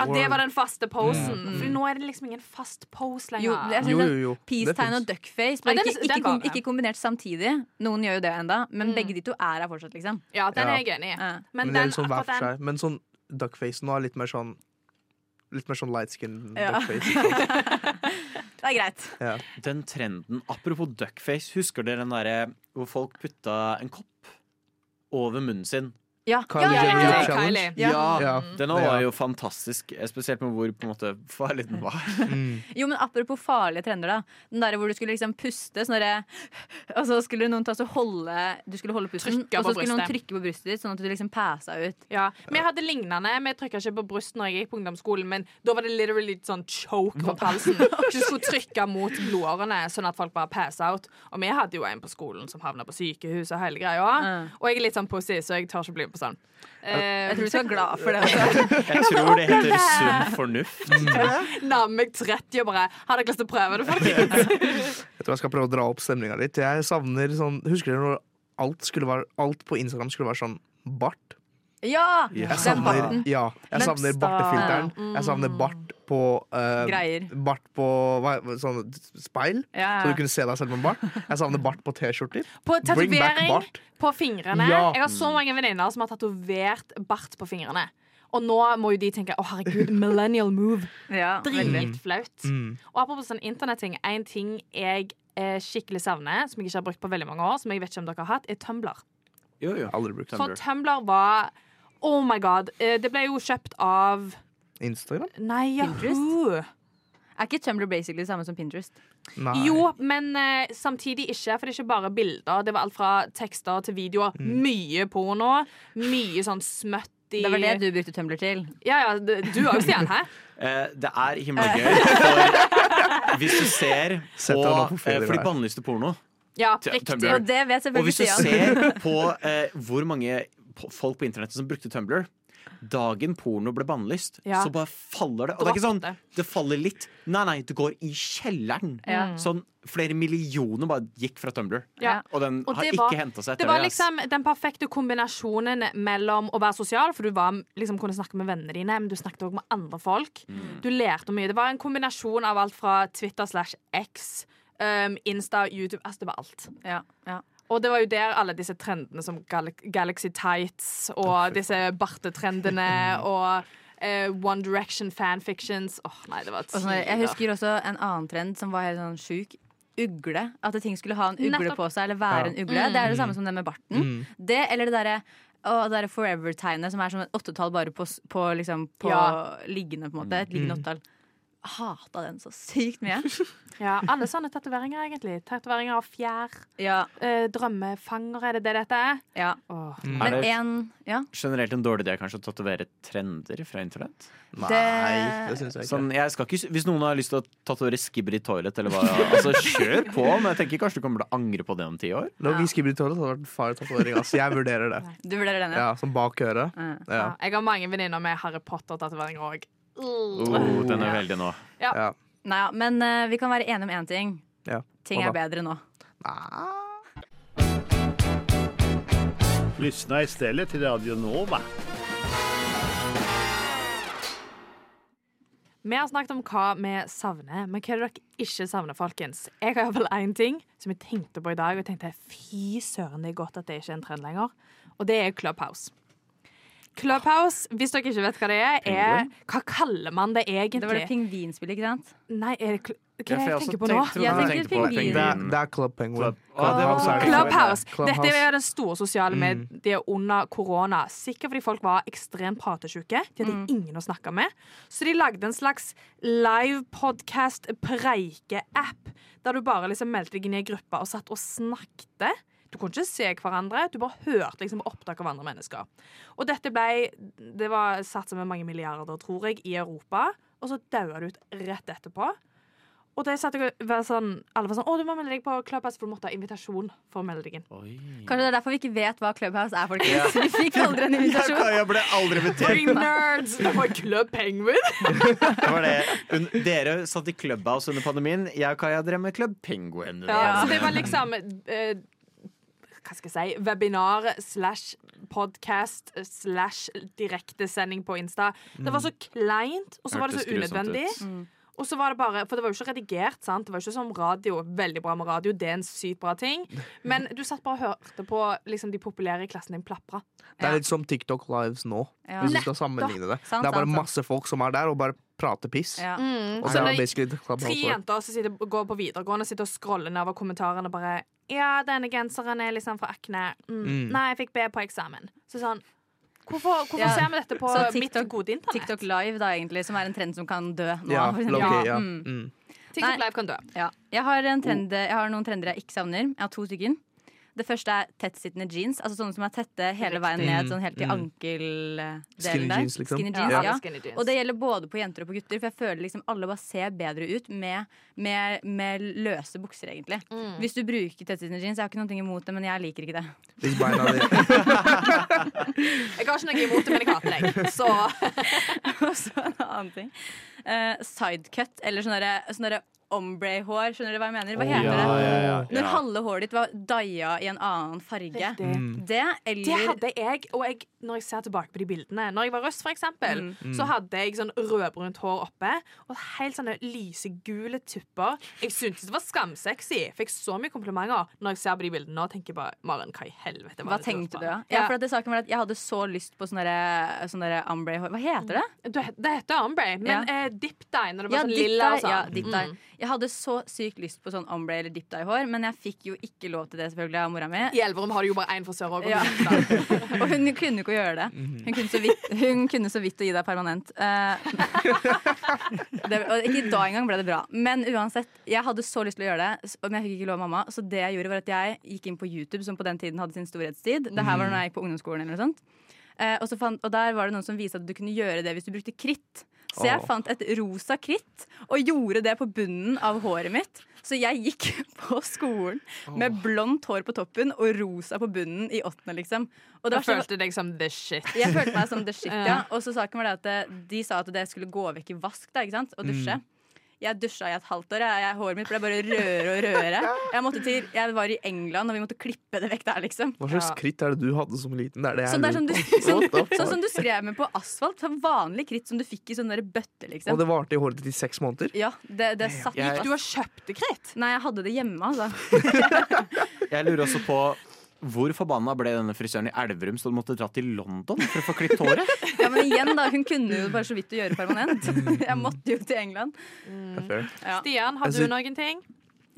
At det var den faste posen. For nå er det liksom ingen fast pose lenger. Jo, jeg Jo, synes jo, jo. Peace-tegn og duckface, bare Ja, den- ikke, ikke, den kom, ikke kombinert samtidig. Noen gjør jo det enda, men begge de to er her fortsatt, liksom. Ja, den Ja. er jeg enig i. Ja. Men, Men, det er den, sånn hver for den seg. Men sånn duckface nå er litt mer sånn Litt mer sånn light skin Ja. duckface. Det er greit. Ja. Den trenden, apropos duckface, husker dere den derre hvor folk putta en kopp over munnen sin? Ja. Kylie ja, ja, Jenner ja, ja. challenge. Kylie. Ja. Ja. Den var jo fantastisk, spesielt med hvor på en måte farlig den var. Mm. Jo, men apropos farlige trender, da. Den der hvor du skulle liksom puste, sånn derre Og så skulle noen ta så holde Du skulle holde pusten, og så skulle noen trykke på brystet ditt, sånn at du liksom pæsa ut. Ja, Vi hadde lignende. Vi trykka ikke på brystet når jeg gikk på ungdomsskolen, men da var det literally sånn choke rundt halsen. Så du skulle trykke mot blodårene, sånn at folk bare pass out. Og vi hadde jo en på skolen som havna på sykehus og hele greia. Mm. Og jeg er litt sånn pussy, så jeg tør ikke bli med på sånn. Eh, Jeg tror du skal være glad for det. Også. Jeg tror det heter sunn fornuft. Nærmer meg 30 og bare Har dere lyst til å prøve det, folkens? Jeg tror jeg skal prøve å dra opp stemninga litt. Jeg savner sånn Husker dere når alt, være, alt på Instagram skulle være sånn bart? Ja! Jeg savner, barten. ja, jeg savner bartefilteren. Jeg savner bart på uh, Greier. Bart på hva, sånn speil, Ja, så du kunne se deg selv med bart. Jeg savner bart på T-skjorter. På tatovering på fingrene. Ja. Jeg har så mange venninner som har tatovert bart på fingrene. Og nå må jo de tenke å herregud, millennial move. ja. Dritflaut. Mm. Og apropos sånn internetting, en ting jeg eh, skikkelig savner, som jeg ikke har brukt på veldig mange år, som jeg vet ikke om dere har hatt, er Tumblr. Jo, jo. Aldri brukt For Tumblr. Tumblr var Oh my god. Eh, det ble jo kjøpt av Instagram? Nei, Pinterest? Yahoo. Er ikke Tumblr basically det samme som Pinterest? Nei. Jo, men eh, samtidig ikke, for det er ikke bare bilder. Det var alt fra tekster til videoer. Mm. Mye porno. Mye sånn smutty Det var det du brukte Tumblr til. Ja, ja, du òg, Stian. Hæ? Eh, det er himmelgøy. For hvis du ser på, på eh, For der. bannlyste porno Ja, riktig. Og det vet Og hvis du ser på eh, hvor mange folk på internettet som brukte Tumblr Dagen porno ble bannlyst, Ja. så bare faller det. Og det er ikke sånn det faller litt. Nei, nei, det går i kjelleren. Ja. Sånn flere millioner bare gikk fra Tumblr. Ja. Og den Og har var, ikke henta seg Det etter var det. liksom den perfekte kombinasjonen mellom å være sosial, for du var, liksom, kunne snakke med vennene dine, men du snakket også med andre folk. Mm. Du lærte mye. Det var en kombinasjon av alt fra Twitter slash X, um, Insta, YouTube Altså, det var alt. Ja, ja. Og det var jo der alle disse trendene som Gal Galaxy Tights og disse bartetrendene og eh, One Direction fanfictions Åh, nei, det var sånn, jeg husker også en annen trend som var helt sånn sjuk. Ugle. At ting skulle ha en ugle Nettopp. på seg, eller være Ja. en ugle. Det er det samme som det med barten. Mm. Det eller det derre og det Forever-tegnet, som er som et åttetall bare på, på, liksom, på Ja. liggende. på en måte Et liggende Mm. åttetall. Hata den så sykt mye. Ja, alle sånne tatoveringer, egentlig. Tatoveringer av fjær. Ja, Eh, drømmefanger, er det det dette er? ja. Åh. Mm. Er det en ja, generelt en dårlig idé kanskje å tatovere trender fra internett? Nei, Det- det syns jeg ikke. Sånn, jeg skal ikke, hvis noen har lyst til å tatovere i Toilet, eller hva, altså kjør på. Men jeg tenker kanskje du kommer til å angre på det om ti år. Når vi skibber i toilet så hadde vært far tatovering. Altså, jeg vurderer det. Du vurderer den, ja? Ja, Som bak øret. Mm. Ja. Ja. Jeg har mange venninner med Harry Potter-tatoveringer òg. Oh, den er veldig nå. Ja. Nei, ja, men uh, vi kan være enige om én ting. Ja. Ting er bedre nå. Nei. Lyssna istället till Radio Nova. Vi har snakket om hva vi savner, men hva er det dere ikke savner, folkens? Jeg har iallfall én ting som jeg tenkte på i dag, og jeg tenkte fy søren, det er godt at det ikke er en trend lenger. Og det er Clubhouse. Clubhouse, hvis dere ikke vet hva det er, er Hva kaller man det egentlig? Det var det pingvinspillet, ikke sant? Nei, er det kl- Hva er det jeg tenker på nå? tenkte- Jeg tenker pingvin. Det er, det er Club Penguin. Club- Clubhouse. Clubhouse. Dette er den store sosiale Mm. mediet under korona. Sikkert fordi folk var ekstremt pratesjuke. De hadde Mm. ingen å snakke med. Så de lagde en slags live podcast preike-app, der du bare liksom meldte deg inn i ei gruppe og satt og snakket. Du kunne ikke se hverandre, du bare hørte liksom opptak av andre mennesker. Og dette ble Det var satsa med mange milliarder, tror jeg, i Europa. Og så daua det ut rett etterpå. Og det satt jeg, og var sånn, alle var sånn 'Å, du må melde deg på Clubhouse, for du måtte ha invitasjon for melde deg. Kanskje det er derfor vi ikke vet hva Clubhouse er, folkens. Vi fikk aldri en invitasjon. Jeg ble aldri invitert. Fucking nerds! Det var Club Penguin. Det var det. Dere satt i Clubhouse under pandemien. Jeg og Kaja drev med Club Penguin. Ja, så det var liksom eh, hva skal jeg si, webinar slash podcast slash direktesending på Insta. Det var så kleint, og så var det så unødvendig. Og så var det bare, For det var jo ikke redigert. sant? Det var jo ikke som radio. Veldig bra med radio. Det er en sykt bra ting. Men du satt bare og hørte på liksom, de populære i klassen din plapre. Det er litt som TikTok Lives nå, Ja. hvis du skal sammenligne det. Sant, det er bare sant, sant. masse folk som er der og bare prater piss. Ja. Mm, Og så er det tre jenter som sitter, går på videregående sitter og scroller nedover kommentarene bare Ja, denne genseren er liksom fra Akne. Mm. Mm. Nei, jeg fikk B på eksamen. Så sånn Hvorfor, hvorfor Ja, ser vi dette på TikTok, mitt TikTok- gode internett? TikTok Live, da, egentlig, som er en trend som kan dø nå. Ja, for ja. Mm. Mm. TikTok Nei. Live kan dø. Ja. Jeg, har en trend, jeg har noen trender jeg ikke savner. Jeg har to stykker. Det første er tettsittende jeans. Altså Sånne som er tette hele veien ned, sånn helt til Mm. ankeldelen Skinny der. jeans, liksom. Skinny Ja, jeans, ja. skinny jeans. Og det gjelder både på jenter og på gutter, for jeg føler liksom alle bare ser bedre ut med, med, med løse bukser, egentlig. Mm. Hvis du bruker tettsittende jeans, jeg har ikke noe imot det, men jeg liker ikke det. Hvis beina dine Jeg har ikke noe imot det, men jeg hater deg. Så Og så en annen ting. Uh, sidecut, eller sånn derre sånn derre ombre-hår. Skjønner du hva jeg mener? Hva heter ja, det? ja, ja, Når halve håret ditt var daia i en annen farge. Mm. Det, Det eller hadde jeg, og jeg, når jeg ser tilbake på de bildene Når jeg var russ, for eksempel, Mm. så hadde jeg sånn rødbrunt hår oppe og helt sånne lysegule tupper. Jeg syntes det var skamsexy. Fikk så mye komplimenter når jeg ser på de bildene og tenker bare Maren, hva i helvete var Hva det du tenkte du, gjorde da? på?» Ja, for at det saken var at Jeg hadde så lyst på sånn derre sånn ombre-hår. Hva heter det? Det heter ombre, men Ja. eh, dip dye når det var Ja, sånn lilla og sånn. Ja, dip dye. Mm. Jeg hadde så sykt lyst på sånn ombre eller dip dye-hår, men jeg fikk jo ikke lov til det selvfølgelig av mora mi. I Elverum har du jo bare én frisør òg. Ja. Og hun kunne ikke gjøre det. Hun kunne så vidt, hun kunne så vidt å gi deg permanent. Eh, det, og ikke da engang ble det bra. Men uansett, jeg hadde så lyst til å gjøre det, men jeg fikk ikke lov av mamma. Så det jeg gjorde, var at jeg gikk inn på YouTube, som på den tiden hadde sin storhetstid. Det her var når jeg gikk på ungdomsskolen eller noe sånt. Eh, og, så fant, og der var det noen som viste at du kunne gjøre det hvis du brukte kritt. Så jeg fant et rosa kritt og gjorde det på bunnen av håret mitt. Så jeg gikk på skolen med blondt hår på toppen og rosa på bunnen i åttende, liksom. Og du følte deg som the shit. jeg følte meg som the shit, ja. Og så saken var det at de sa at det skulle gå vekk i vask, da, ikke sant? Og dusje. Jeg dusja i et halvt år. Jeg, jeg, håret mitt ble bare rødere og rødere. Jeg, til, jeg var i England, og vi måtte klippe det vekk der, liksom. Hva slags Ja. kritt er det du hadde som liten? Det er det jeg Sånn, det er sånn, lurer du, på. sånn, What sånn som du skrev med på asfalt. Sånn vanlig kritt som du fikk i sånne bøtter, liksom. Og det varte i håret ditt i seks måneder? Ja, det, det satt Jeg- Du har kjøpt kritt? Nei, jeg hadde det hjemme, altså. Jeg lurer også på hvor forbanna ble denne frisøren i Elverum så du måtte dra til London for å få klippet håret? Ja, men igjen, da. Hun kunne jo bare så vidt å gjøre permanent. Jeg måtte jo til England. Er. Ja. Stian, har Altså- du noen ting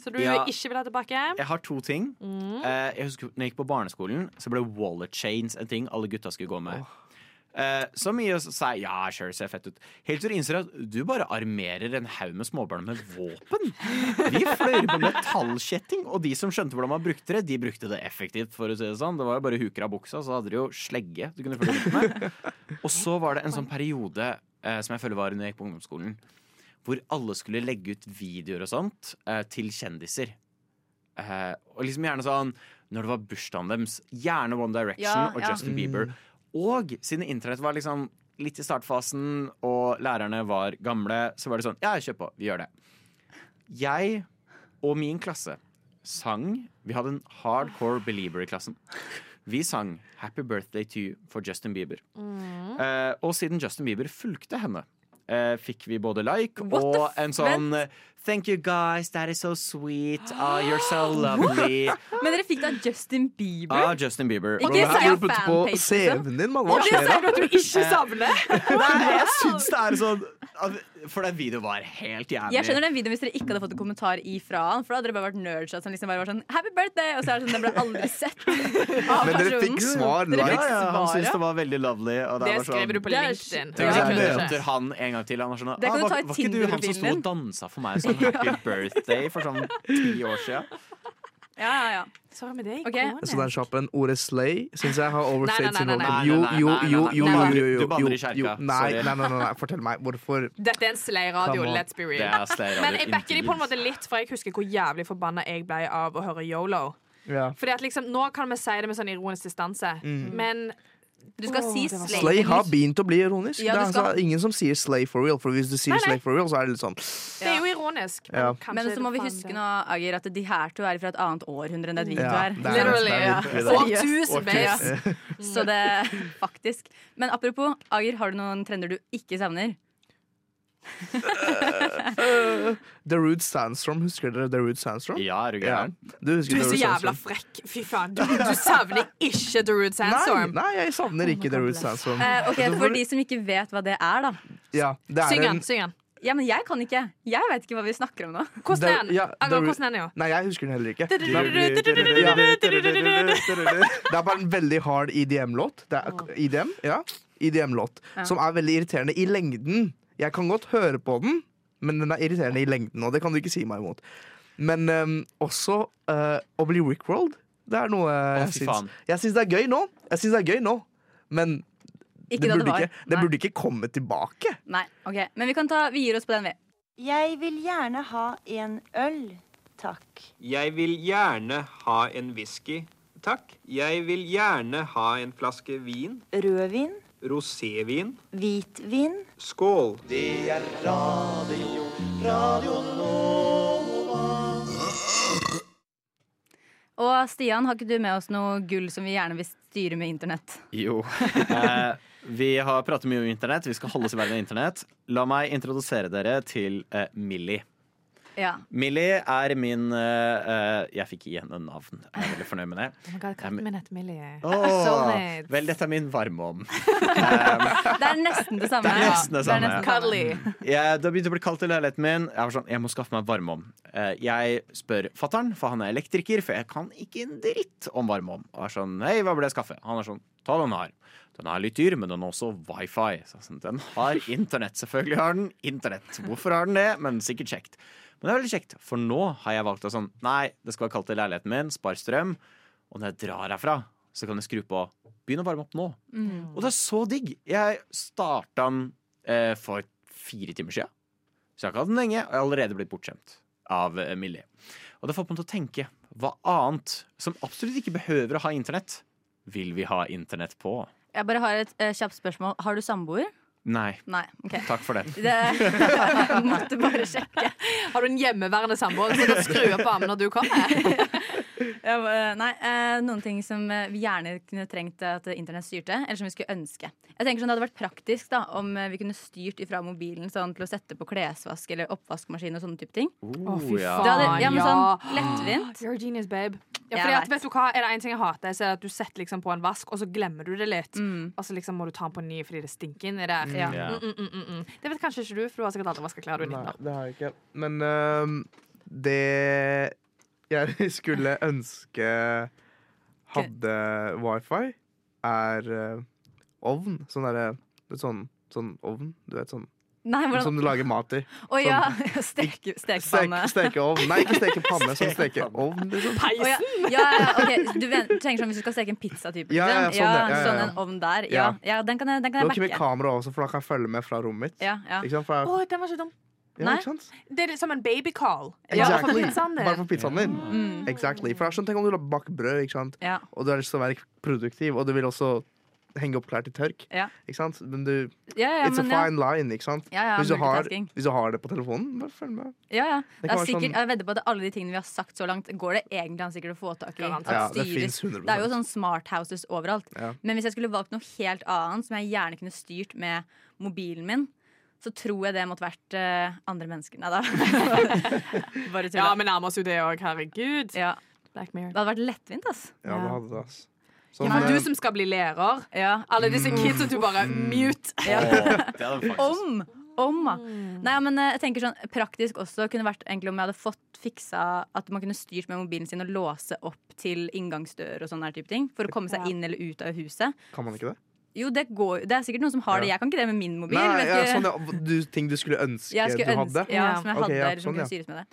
Så du Ja. ikke vil ha tilbake? Jeg har to ting. Mm. jeg husker når jeg gikk på barneskolen, så ble wallet chains en ting alle gutta skulle gå med. Eh, så mye å si ja, sure, ser fett ut. Helt til du innser at du bare armerer en haug med småbarn med våpen. Vi fløy med metallkjetting, og de som skjønte hvordan man brukte det, de brukte det effektivt. for å si Det sånn Det var jo bare huker av buksa, så hadde de jo slegge du kunne følge rundt med. Og så var det en sånn periode uh, som jeg føler var under jeg gikk på ungdomsskolen, hvor alle skulle legge ut videoer og sånt uh, til kjendiser. Eh, og liksom gjerne sånn når det var bursdagen deres. Gjerne One Direction Ja, og ja. Justin Bieber. Og siden internett var liksom litt i startfasen, og lærerne var gamle, så var det sånn Ja, kjør på. Vi gjør det. Jeg og min klasse sang Vi hadde en hardcore belieber i klassen. Vi sang 'Happy Birthday to You' for Justin Bieber. Eh, og siden Justin Bieber fulgte henne, eh, fikk vi både like What og en sånn Thank you guys, that is so sweet. Oh, you're so lovely. Men dere fikk da Justin Bieber? Ah, Justin Bieber. Ikke det sa her du putter på liksom. CV-en din, mann. Og Hva det skjer jeg da? ikke savner! Nei, jeg syns det er sånn For den videoen var helt jævlig. Jeg skjønner den videoen hvis dere ikke hadde fått en kommentar ifra han. For da hadde dere bare vært nerds som liksom bare var sånn Happy birthday! Og så er det sånn, den ble aldri sett av Men dere fikk svar, Dere Ja, fikk ja, han syntes det var veldig lovely. Og det, Det sånn, skriver du på Det er LinkedIn. Tenk hvis Ja, jeg møter han en gang til. Han var sånn, Det kan ah, du var, ta i var ikke du han som sto og dansa for meg sånn happy birthday for sånn ti år siden? Ja, ja, ja. Sorry med deg, Okay. Så den kjappen, ordet slay, syns jeg har overstayed sin nei, Jo, jo, jo, jo, jo, jo, jo, Du banner i jo, kjerka. jo. Nei, nei, nei, nei, nei, fortell meg. Hvorfor Dette er en slay-radio, let's be real. Men jeg backer de på en måte litt, for jeg husker hvor jævlig forbanna jeg ble av å høre Yolo. ja. Fordi at liksom, Nå kan vi si det med sånn ironisk distanse, Mm. men Du skal oh, si slay. Slay har begynt å bli ironisk. Ja, det er skal- altså ingen som sier slay for real, for hvis du sier Nei, nei. slay for real, så er det litt sånn Det er jo ironisk. Men, Ja. Men så må vi huske nå, Agir, at de her to er fra et annet århundre enn det vi to Ja, er. er- Literally, det er ja. Så det faktisk. Men apropos, Agir, har du noen trender du ikke savner? The Rude Sandstorm, husker dere The Rude Sandstorm? Ja, er du Ja. Du husker Du er så jævla frekk. Fy faen. Du, du savner ikke The Rude Sandstorm. nei, jeg savner ikke The Rude Sandstorm. Uh, ok, Altså, For de som ikke vet hva det er, da. ja, det er Syng en den. syng den. Ja, men jeg kan ikke. Jeg vet ikke hva vi snakker om nå. Hvordan er den? Ja, er? Nei, jeg husker den heller ikke. Det er bare en veldig hard er EDM, ja. EDM-låt. Som er veldig irriterende i lengden. Jeg kan godt høre på den, men den er irriterende i lengden, og det kan du ikke si meg imot. Men um, også uh, å bli Rickrolled. Det er noe jeg syns. Jeg syns det er gøy nå. Jeg syns det er gøy nå. Men Ikke det burde det ikke, det burde ikke komme tilbake. Nei, ok. Men vi kan ta, vi gir oss på den, vi. Jeg vil gjerne ha en øl, takk. Jeg vil gjerne ha en whisky, takk. Jeg vil gjerne ha en flaske vin. Rødvin, Rosévin. hvitvin. Skål. Det er radio, radio Nova. Og Stian, har ikke du med oss noe gull som vi gjerne vil styre med internett? Jo. Eh, vi har pratet mye om internett. Vi skal holde oss i verden av internett. La meg introdusere dere til eh, Millie. Ja. Millie er min eh, eh, Jeg fikk igjen en navn. Jeg er veldig fornøyd med det. Oh God, katten min heter Millie. Åh, Soulmates. vel, dette er min varmeovn. Det er nesten det samme. Det er nesten det samme, ja. Cuddly. Jeg, det begynte å bli kaldt i leiligheten min. Jeg var sånn, jeg må skaffe meg varmeovn. Uh, Jeg spør fattern, for han er elektriker, for jeg kan ikke en dritt om varmeovn. Og er sånn, hei, hva burde jeg skaffe? Han er sånn, ta den her. Den er litt dyr, men den har også wifi. Så sånn, den har internett. Selvfølgelig har den internett. Hvorfor har den det? Men sikkert kjekt. Men det er veldig kjekt, for nå har jeg valgt å sånn, nei, det skal være kaldt i leiligheten min, spar strøm. Og når jeg drar herfra, så kan jeg skru på Begynn å varme opp nå. Og det er så digg. Jeg starta den eh, for fire timer siden. Så jeg har ikke hatt den lenge, og jeg har allerede blitt bortskjemt av eh, Millie. Og det får meg til å tenke hva annet, som absolutt ikke behøver å ha internett, vil vi ha internett på? Jeg bare har et eh, kjapt spørsmål. Har du samboer? Nei. Nei. okay. Takk for det. Det jeg måtte bare sjekke. Har du en hjemmeværende samboer som kan skru opp armen når du kommer? Ja, eh, nei, eh, noen ting som eh, vi gjerne kunne trengt at internett styrte, eller som vi skulle ønske. Jeg tenker sånn Det hadde vært praktisk da om vi kunne styrt ifra mobilen sånn til å sette på klesvask eller oppvaskmaskin og sånne type ting. Oh, fy faen, Det hadde, ja, men sånn lettvint. You're a genius, babe. Ja, fordi at, vet. du hva, Er det en ting jeg hater, så er det at du setter liksom på en vask, og så glemmer du det litt. Mm. Og så liksom må du ta den på ny fordi det stinker inni der. Ja. Ja. Mm, mm, mm, mm. Det vet kanskje ikke du, for du har sikkert aldri vaska klær du er Nei, det har jeg ikke. Men uh, det jeg skulle ønske hadde wifi, er øh, ovn. Sånn derre Sånn, sånn ovn, du vet sånn Nei, Som du lager mat i. Å ja! Steke, stekepanne. Stek, stekeovn. Nei, ikke stekepanne, sånn stekeovn. Liksom. Peisen! ja. ja, ja, ok, Du du tenker sånn hvis du skal steke en pizzatype? Ja, ja, liksom? sånn, ja, ja, ja. sånn en ovn der. Ja, Ja. ja den kan jeg, backe. Du kan har ikke med kamera også, for da kan jeg følge med fra rommet mitt. Ja, ja. Ikke sant? For jeg... oh, den var så dum. Nei. Det er som en babycall. Exactly. Bare for pizzaen din. Mm. Exactly. For det er sånn, Tenk om du har bake brød, ikke sant? Ja. og du har lyst til å være produktiv, og du vil også henge opp klær til tørk. Ja. Ikke sant? Men du, Ja, ja, it's a men ja. fine line, ikke sant? Ja, ja, hvis, du har, hvis du har det på telefonen, bare følg med. Ja, ja. Det Det er sikkert, sånn- jeg vedder på at alle de tingene vi har sagt så langt, går det egentlig an sikkert å få tak i. Det styres. finnes 100 Det er jo sånn smart houses overalt. Ja. Men hvis jeg skulle valgt noe helt annet som jeg gjerne kunne styrt med mobilen min, så tror jeg det måtte vært uh, andre mennesker. Nei da. Bare tulla. Ja, vi nærmer oss jo det òg. Herregud. Ja, Black Mirror. det hadde vært lettvint, ass. Ja, det hadde det, ass. Ja, Sånn, men eh, du som skal bli lærer. Ja. Alle disse kidsa du bare mute. Hadde faktisk Om! Om, da. Nei, men eh, jeg tenker sånn Praktisk også kunne vært egentlig om jeg hadde fått fiksa at man kunne styrt med mobilen sin og låse opp til inngangsdør og sånne type ting. For å komme seg inn eller ut av huset. Kan man ikke det? Jo, det går Det er sikkert noen som har det. Jeg kan ikke det med min mobil. Nei, ja, ikke- sånn, ja, du, ting du skulle ønske jeg skulle du hadde? Ja, som jeg hadde, okay, ja, eller som sånn, kunne ja. styres med det.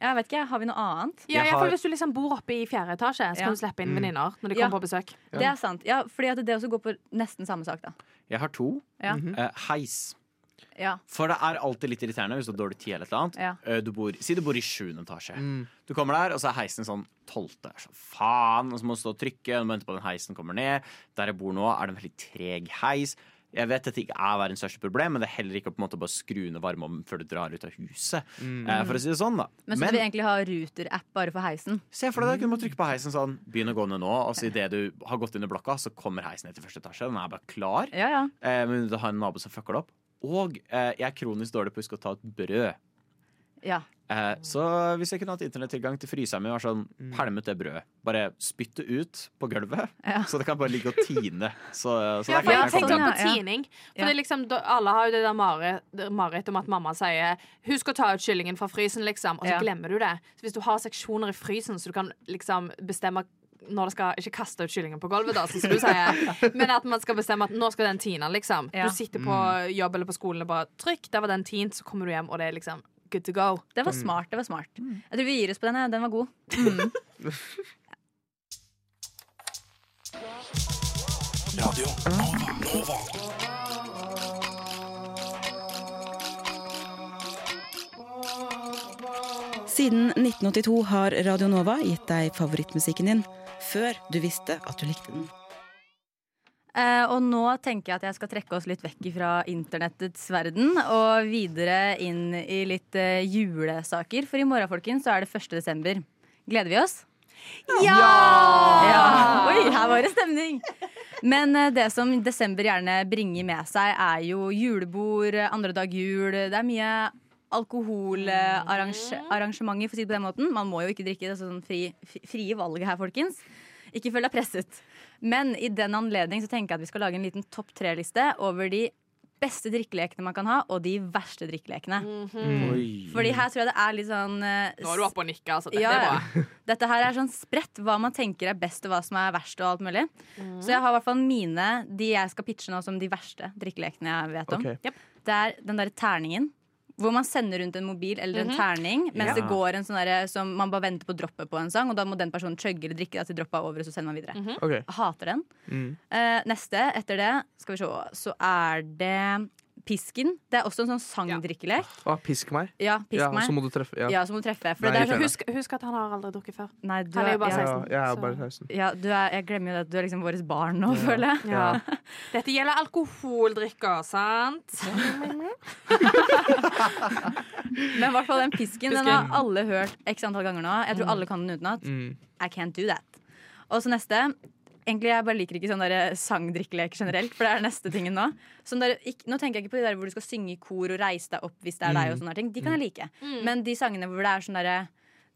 Ja. Vet ikke, Har vi noe annet? Ja, Jeg jeg har- Hvis du liksom bor oppe i fjerde etasje, så Ja. kan du slippe inn Mm. venninner når de Ja. kommer på besøk. Det er sant. Ja, fordi at det også går på nesten samme sak, da. Jeg har to. Ja. -hmm. uh, heis. Ja. For det er alltid litt irriterende hvis du har dårlig tid. eller et eller annet Ja. Eh, du bor, Si du bor i sjuende etasje. Mm. Du kommer der, og så er heisen sånn tolvte. Så faen, og så må du stå og trykke, og du må vente på at den heisen kommer ned. Der jeg bor nå, er det en veldig treg heis. Jeg vet dette ikke er verdens største problem, men det er heller ikke å på en måte bare skru ned varmeovnen før du drar ut av huset. Mm. for å si det sånn, da. Men så skal vi egentlig ha Ruter-app bare for heisen. Se for deg at du må trykke på heisen sånn Begynn å gå ned nå, og så idet du har gått i blokka, så kommer heisen ned til første etasje. Den er bare klar. Ja, ja. Eh, men du har en nabo som fucker det opp. Og eh, jeg er kronisk dårlig på å huske å ta et brød. ja. Eh, så hvis jeg kunne hatt internettilgang til fryseren min, var sånn mm. pælmet det brødet. Bare spytt det ut på gulvet, Ja. så det kan bare ligge og tine. Så, så Ja, for jeg tenkte også på tining. For liksom, Alle har jo det der marerittet det om at mamma sier 'husk å ta ut kyllingen fra frysen', liksom. Og så Ja. glemmer du det. Så hvis du har seksjoner i frysen, så du kan liksom bestemme når det skal Ikke kaste ut kyllingen på gulvet, da, som du sier, men at man skal bestemme at nå skal den tine, liksom. Ja. Du sitter på jobb eller på skolen og bare 'trykk', der var den tint, så kommer du hjem, og det er liksom good to go. Det var smart. det var smart Jeg tror vi gir oss på den. Den var god. Siden 1982 har Radio Nova gitt deg favorittmusikken din før du visste at du likte den. Uh, og nå tenker jeg at jeg skal trekke oss litt vekk fra internettets verden og videre inn i litt uh, julesaker. For i morgen, folkens, så er det 1. desember. Gleder vi oss? Ja! Oi, her var det stemning! Men uh, det som desember gjerne bringer med seg, er jo julebord, andre dag jul. Det er mye alkoholarrangementer, for å si det på den måten. Man må jo ikke drikke. Det er sånn fri, fri- frie valg her, folkens. Ikke følg deg presset. Men i den anledning så tenker jeg at vi skal lage en liten topp tre-liste over de beste drikkelekene man kan ha, og de verste drikkelekene. Oi. Fordi her tror jeg det er litt sånn uh, Nå er du oppe og nikker. Altså. Dette Ja, er bra. Dette her er sånn spredt hva man tenker er best, og hva som er verst. og alt mulig Så jeg har i hvert fall mine De jeg skal pitche nå som de verste drikkelekene jeg vet om. Okay. Yep. Det er den derre terningen. Hvor man sender rundt en mobil eller en terning mens Ja. det går en sånn derre som man bare venter på droppet på en sang, og da må den personen chugge eller drikke det til droppet er over, og så sender man videre. Ok. Jeg hater den. Mm. Uh, neste etter det, skal vi se, så er det pisken. Det er også en sånn sangdrikkelek. Ah, pisk meg. Ja, pisk ja, meg. Så må du treffe. Ja. Ja, så må du treffe. For Nei, det er sånn. Husk, husk at han har aldri drukket før. nei, du Han er jo bare 16. Ja, 16. jeg er bare 16. Ja, du er, jeg glemmer jo det. at Du er liksom vårt barn nå, føler jeg. Ja. Dette gjelder alkoholdrikker, sant? Men i hvert fall den pisken, den har alle hørt x antall ganger nå. Jeg tror alle kan den utenat. Mm. I can't do that. Og så neste. Egentlig Jeg bare liker ikke sånn der sangdrikkelek generelt, for det er neste tingen nå. Sånn der, ikk- nå tenker jeg ikke på de der hvor du skal synge i kor og reise deg opp hvis det er deg. og sånne ting De kan jeg like. Men de sangene hvor det er sånn derre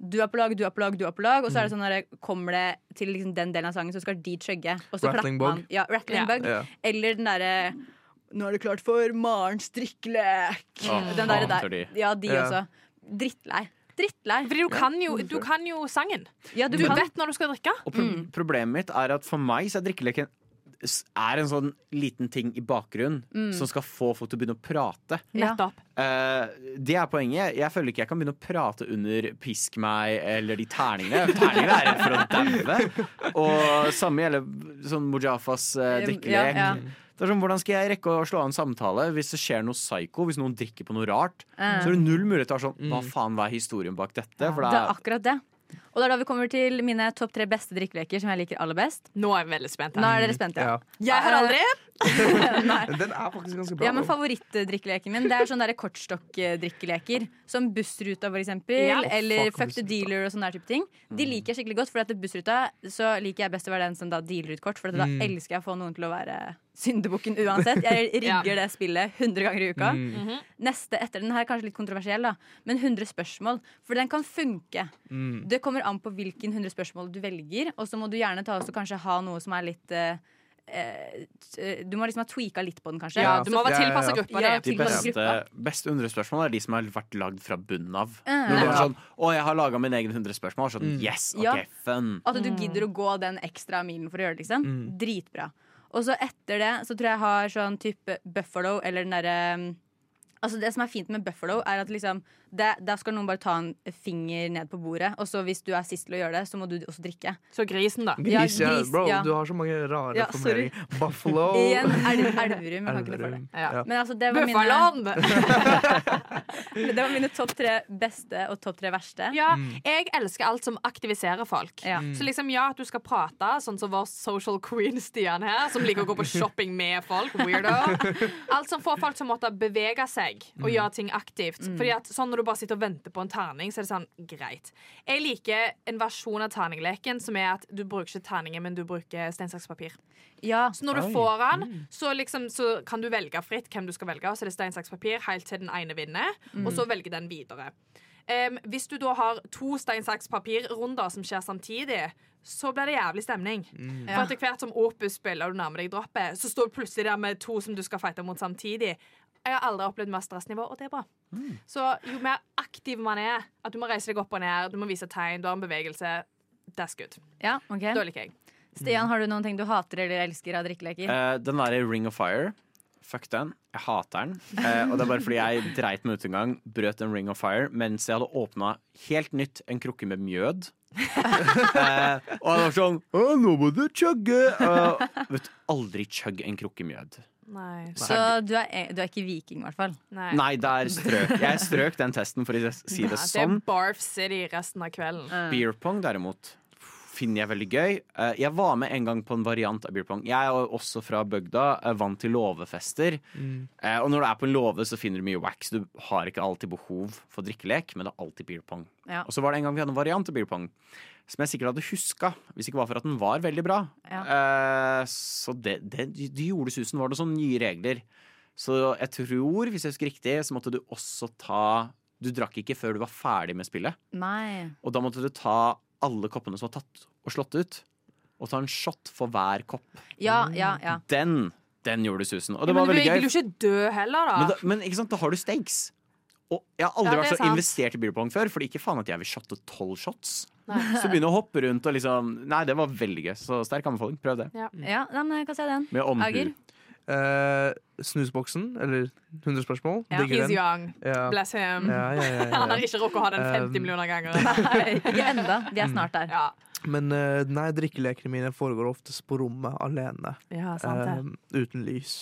du er på lag, du er på lag, du er på lag. Og så er det sånn der, kommer det til liksom den delen av sangen, så skal de chugge. Og så Rattling bug. Ja, rattling yeah. bug. Yeah. Eller den derre Nå er det klart for Marens drikkelek. Oh, den derre der. Ja, de yeah. også. Drittlei. Drittlei. Fordi du kan jo, du kan jo sangen. Ja, du Du kan. vet når du skal drikke. Og pro Mm. problemet mitt er at for meg så er drikkeleken er en sånn liten ting i bakgrunnen Mm. som skal få folk til å begynne å prate. Ja. Eh, det er poenget. Jeg føler ikke jeg kan begynne å prate under 'pisk meg' eller de terningene. Terningene er redd for å daue. Og samme gjelder sånn Mujafas uh, drikkelek. Ja, ja. Det er sånn, Hvordan skal jeg rekke å slå av en samtale hvis det skjer noe psycho? Hvis noen drikker på noe rart? Mm. Så er det null mulighet til å være sånn Hva faen, hva er historien bak dette? For Det det er er, akkurat det. Og det er da vi kommer til mine topp tre beste drikkeleker som jeg liker aller best. Nå er jeg veldig spent. Nå er dere spente. Ja. Jeg har aldri Nei. Den er faktisk ganske bra. Ja, men. Favorittdrikkeleken min Det er sånne kortstokkdrikkeleker. Som Bussruta, for eksempel. Ja. Eller Fuck Fuck the Dealer og sånne der type ting. De liker jeg skikkelig godt, for etter Bussruta så liker jeg best å være den som da dealer ut kort. For da Mm. elsker jeg å få noen til å være syndebukken uansett. Jeg rigger det spillet 100 ganger i uka. Mm. Neste etter den her er kanskje litt kontroversiell, da. Men 100 spørsmål. For den kan funke. Mm. Det kommer an på hvilken 100 spørsmål du velger. Og så må du gjerne ta også kanskje ha noe som er litt eh, eh, Du må liksom ha tweaka litt på den, kanskje. Ja, du må være Ja, ja, ja. tilpassa gruppa Ja, di. de beste, beste 100 spørsmål er de som har vært lagd fra bunnen av. Mm. Når du er sånn, å, jeg har laga min egen 100 spørsmål. Sånn, Mm. yes, ok, Ja. fun. At du gidder å gå den ekstra milen for å gjøre det. liksom Mm. Dritbra. Og så etter det så tror jeg jeg har sånn type Buffalo eller den derre Altså Det som er fint med Buffalo, er at liksom det, da skal noen bare ta en finger ned på bordet, og så hvis du er sist til å gjøre det, så må du også drikke. Så grisen, da. Gris, ja. gris, Bro, ja. du har så mange rare Ja, sorry. formuleringer. Buffalo. Igjen Elverum. Jeg kan ikke for det. Elverum. Ja. Ja. Men altså, det var Bøffaland! mine, det var mine topp tre beste og topp tre verste. Ja, jeg elsker alt som aktiviserer folk. Ja. Så liksom, ja, at du skal prate, sånn som vår social queen Stian her, som liker å gå på shopping med folk. Weirdo. Alt som får folk til å måtte bevege seg og gjøre ting aktivt. Fordi at sånn Du bare sitter og venter på en terning, så er det sånn greit. Jeg liker en versjon av terningleken som er at du bruker ikke terninger, men du bruker stein, saks, papir. Ja. Så når du Oi. får den, så, liksom, så kan du velge fritt hvem du skal velge. Så er det stein, saks, papir helt til den ene vinner, og så velger den videre. Um, hvis du da har to stein, saks, papir-runder som skjer samtidig, så blir det jævlig stemning. For etter hvert som Opus spiller og du nærmer deg droppet, så står du plutselig der med to som du skal fighte mot samtidig. Jeg har aldri opplevd mer stressnivå, og det er bra. Så jo mer aktiv man er, at du må reise deg opp og ned, du må vise tegn, du har en bevegelse, that's good. ja, ok Da liker jeg. Stian, har du noen ting du hater eller elsker av drikkeleker? Uh, den derre Ring of Fire. Fuck den. Jeg hater den. Eh, og det er bare fordi jeg dreit meg ut en gang, brøt en Ring of Fire mens jeg hadde åpna helt nytt en krukke med mjød. eh, og han var sånn nå må du chugge! Uh, vet aldri chugg en krukke mjød. Nei. Så du er, du er ikke viking, i hvert fall. Nei. Nei, der strøk jeg strøk den testen, for å si det sånn. det er sånn. Barf City resten av kvelden. Beer pong derimot finner jeg veldig gøy. Eh, Jeg var med en gang på en variant av beer pong. Jeg er også fra bygda, er vant til låvefester. Mm. Og når du er på en låve, så finner du mye wax. Du har ikke alltid behov for drikkelek, men det er alltid beer pong. Ja. Og så var det en gang vi hadde en variant av beer pong som jeg sikkert hadde huska, hvis ikke var for at den var veldig bra. Ja. Eh, Så det, det, de gjorde susen. Var det sånne nye regler? Så jeg tror, hvis jeg husker riktig, så måtte du også ta Du drakk ikke før du var ferdig med spillet. Nei. Og da måtte du ta alle koppene som var tatt og slått ut, og ta en shot for hver kopp. Ja, ja, ja. Den, den gjorde susen. Og det men var du vil jo ikke dø heller, da. Men, da, men ikke sant, da har du stakes. Og jeg har aldri Ja, vært så sant. investert i beer pong før, fordi ikke faen at jeg vil shotte tolv shots. Nei. Så begynne å hoppe rundt og liksom Nei, det var veldig gøy. Så sterk anbefaling. Prøv det. ja ja men jeg kan se den. Med omhu. Ager? Eh, snusboksen, eller 100 spørsmål. Ja. Digger He's den. young. Ja. Bless him. Ja, ja, ja, ja. Han har ikke rukket å ha den 50 Um, millioner ganger. Nei, ikke enda. Vi er snart der. Ja, Men uh, nei, drikkelekene mine foregår oftest på rommet alene. ja sant det. eh, uten lys.